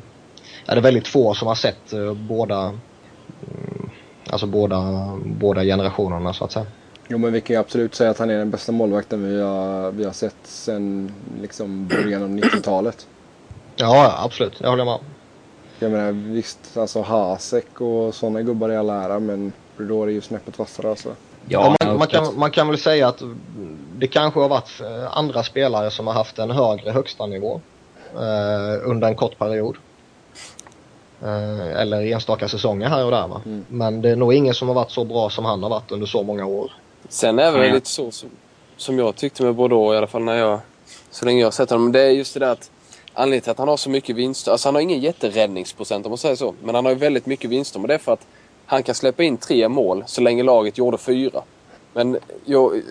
Speaker 2: är det väldigt få som har sett eh, båda mm, Alltså båda, båda generationerna så att säga.
Speaker 1: Jo men vi kan ju absolut säga att han är den bästa målvakten vi har, vi har sett sen liksom början av 90-talet.
Speaker 2: Ja, absolut. Jag håller med.
Speaker 1: Jag menar visst, alltså Hasek och sådana gubbar i all ära men Brodor är ju snäppet vassare alltså.
Speaker 2: Ja,
Speaker 4: Ja,
Speaker 2: man, man, kan, man kan väl säga att det kanske har varit eh, andra spelare som har haft en högre högsta nivå eh, under en kort period. Eh, eller enstaka säsonger här och där va.
Speaker 1: Mm.
Speaker 2: Men det är nog ingen som har varit så bra som han har varit under så många år.
Speaker 3: Sen är det
Speaker 4: Ja.
Speaker 3: lite så som, som jag tyckte med Bordeaux i alla fall när jag, så länge jag har sett honom. Det är just det där att anledningen till att han har så mycket vinster. Alltså han har ingen jätteräddningsprocent om man säger så. Men han har ju väldigt mycket vinster. Men det är för att han kan släppa in tre mål så länge laget gjorde fyra. Men jag,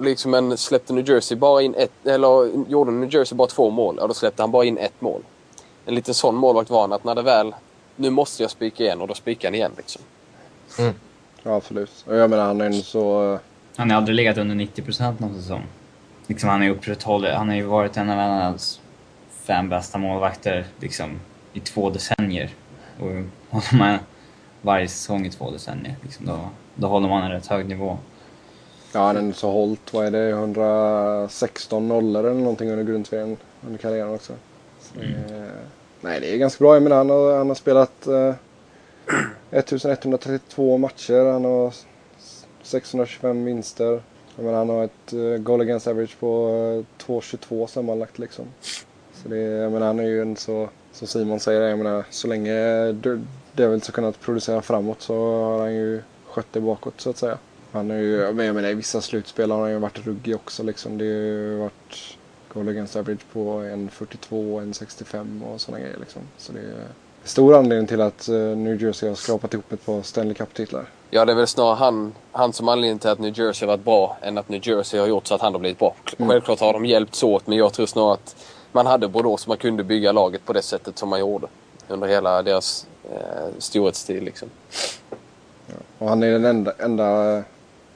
Speaker 3: liksom en, släppte New Jersey bara in ett, eller gjorde New Jersey bara två mål, ja då släppte han bara in ett mål. En liten sån målvakt var han att när det väl, nu måste jag spika igen och då spikar han igen liksom.
Speaker 1: Ja absolut. Och jag menar han är en så...
Speaker 4: Han har aldrig legat under 90 procent någon säsong. Liksom han har ju upprätthållit, han har ju varit en av NHLs fem bästa målvakter liksom i två decennier. Och håller man varje säsong i två decennier, liksom, då, då håller man en rätt hög nivå.
Speaker 1: Ja han är en så hållt, vad är det, 116 nollor eller någonting under grundserien under karriären också. Så det är, nej det är ganska bra. Jag menar han har, han har spelat eh, 1132 matcher. Han har 625 vinster. Jag menar, han har ett uh, goal against average på eh, uh, 2,22 sammanlagt liksom. Så det, jag menar, han är ju en så, som Simon säger, jag menar, så länge Devils har kunnat producera framåt så har han ju skött det bakåt så att säga. Han är ju, men jag menar i vissa slutspel har han ju varit ruggig också liksom. Det har ju varit goal against average på 1,42, 1,65 och sådana grejer liksom. Så det stor anledning till att eh, New Jersey har skrapat ihop ett par Stanley Cup-titlar.
Speaker 3: Ja, det är väl snarare han, han som anledning till att New Jersey har varit bra än att New Jersey har gjort så att han har blivit bra.
Speaker 1: Mm.
Speaker 3: Självklart har de hjälpts åt, men jag tror snarare att man hade Bordeaux så man kunde bygga laget på det sättet som man gjorde under hela deras eh, storhetstid. Liksom.
Speaker 1: Och han är den enda, enda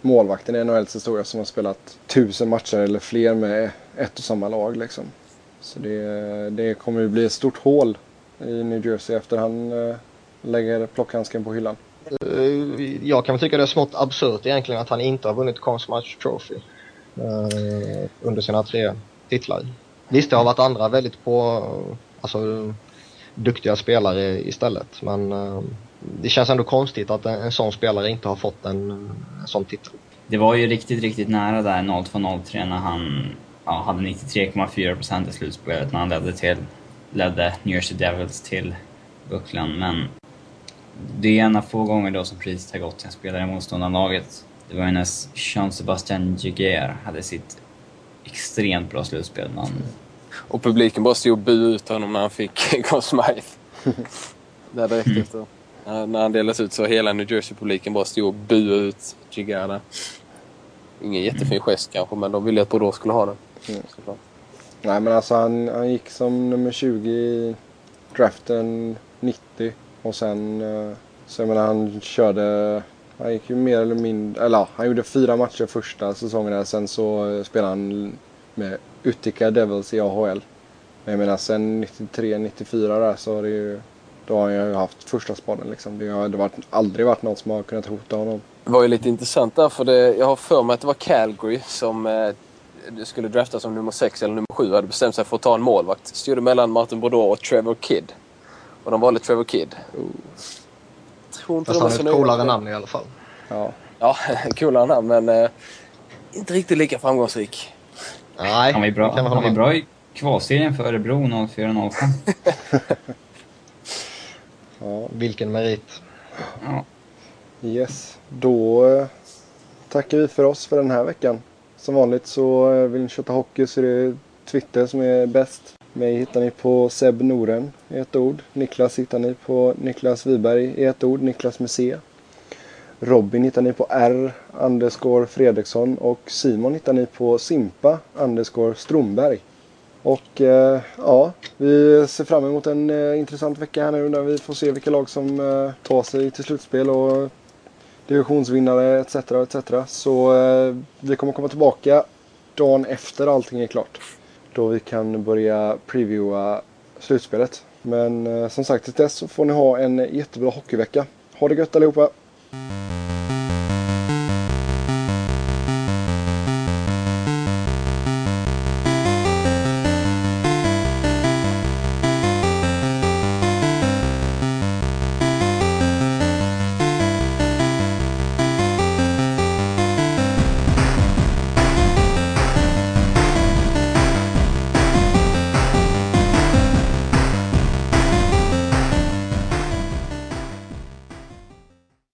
Speaker 1: målvakten i NHLs historia som har spelat tusen matcher eller fler med ett och samma lag. Liksom. Så det, det kommer ju bli ett stort hål i New Jersey efter han eh, lägger plockhandsken på hyllan.
Speaker 2: Eh, Jag kan väl tycka det är smått absurt egentligen att han inte har vunnit Conn Smythe Trophy eh, under sina tre titlar. Visst, det har varit andra väldigt på, alltså duktiga spelare istället, men det känns ändå konstigt att en, en sån spelare inte har fått en, en sån titel.
Speaker 4: Det var ju riktigt, riktigt nära där 02-03 när han ja, hade 93,4 procent i slutspelet när han ledde, till, ledde New Jersey Devils till bucklan. Men det är en av få gånger då som priset har gått till en spelare i motståndarlaget. Det var ju när Jean-Sebastien Giguère hade sitt extremt bra slutspel. Han,
Speaker 3: Och publiken bara stod och buade ut honom när han fick Conn Smythe. Där direkt efter. När när han delades ut så hela New Jersey-publiken bara stod och buade ut Gigada. Ingen jättefin gest kanske, men de ville att Bordeaux skulle ha den.
Speaker 1: Mm.
Speaker 3: Såklart.
Speaker 1: Nej men alltså han, han gick som nummer 20 i draften 90 och sen eh, så jag menar han körde han gick ju mer eller mindre, eller ja, han gjorde fyra matcher första säsongen där. Sen så eh, spelade han med Utica Devils i AHL. Men jag menar sen 93-94 där så har det ju, då har han ju haft första spaden liksom. Det har det varit, aldrig varit någon som har kunnat hota honom.
Speaker 3: Det var ju lite intressant där, för det, jag har för mig att det var Calgary som eh, skulle drafta som nummer 6 eller nummer 7 hade bestämt sig för att ta en målvakt. Styrde mellan Martin Bordeaux och Trevor Kidd. Och de valde Trevor Kidd.
Speaker 1: Oh.
Speaker 3: Tror inte
Speaker 2: Fast
Speaker 3: de
Speaker 2: han
Speaker 3: är
Speaker 2: ett coolare namn i alla fall.
Speaker 1: Ja.
Speaker 3: Ja, coolare namn men eh, inte riktigt lika framgångsrik.
Speaker 2: Nej,
Speaker 4: Han var ju bra,
Speaker 2: kan
Speaker 4: han var bra i kvalserien för Örebro 04-05.
Speaker 1: ja.
Speaker 2: Vilken merit.
Speaker 4: Ja.
Speaker 1: Yes. Då eh, tackar vi för oss för den här veckan. Som vanligt så eh, vill ni köta hockey så är det Twitter som är bäst. Mig hittar ni på Seb Noren i ett ord. Niklas hittar ni på Niklas Wiberg i ett ord. Niklas med C. Robin hittar ni på R underscore Fredriksson och Simon hittar ni på Simpa underscore Stromberg. Och eh, ja, vi ser fram emot en eh, intressant vecka här nu när vi får se vilka lag som eh, tar sig till slutspel och divisionsvinnare etc. etc. Så eh, vi kommer komma tillbaka dagen efter allting är klart. Då vi kan börja previewa slutspelet. Men eh, som sagt till dess så får ni ha en jättebra hockeyvecka. Ha det gött allihopa!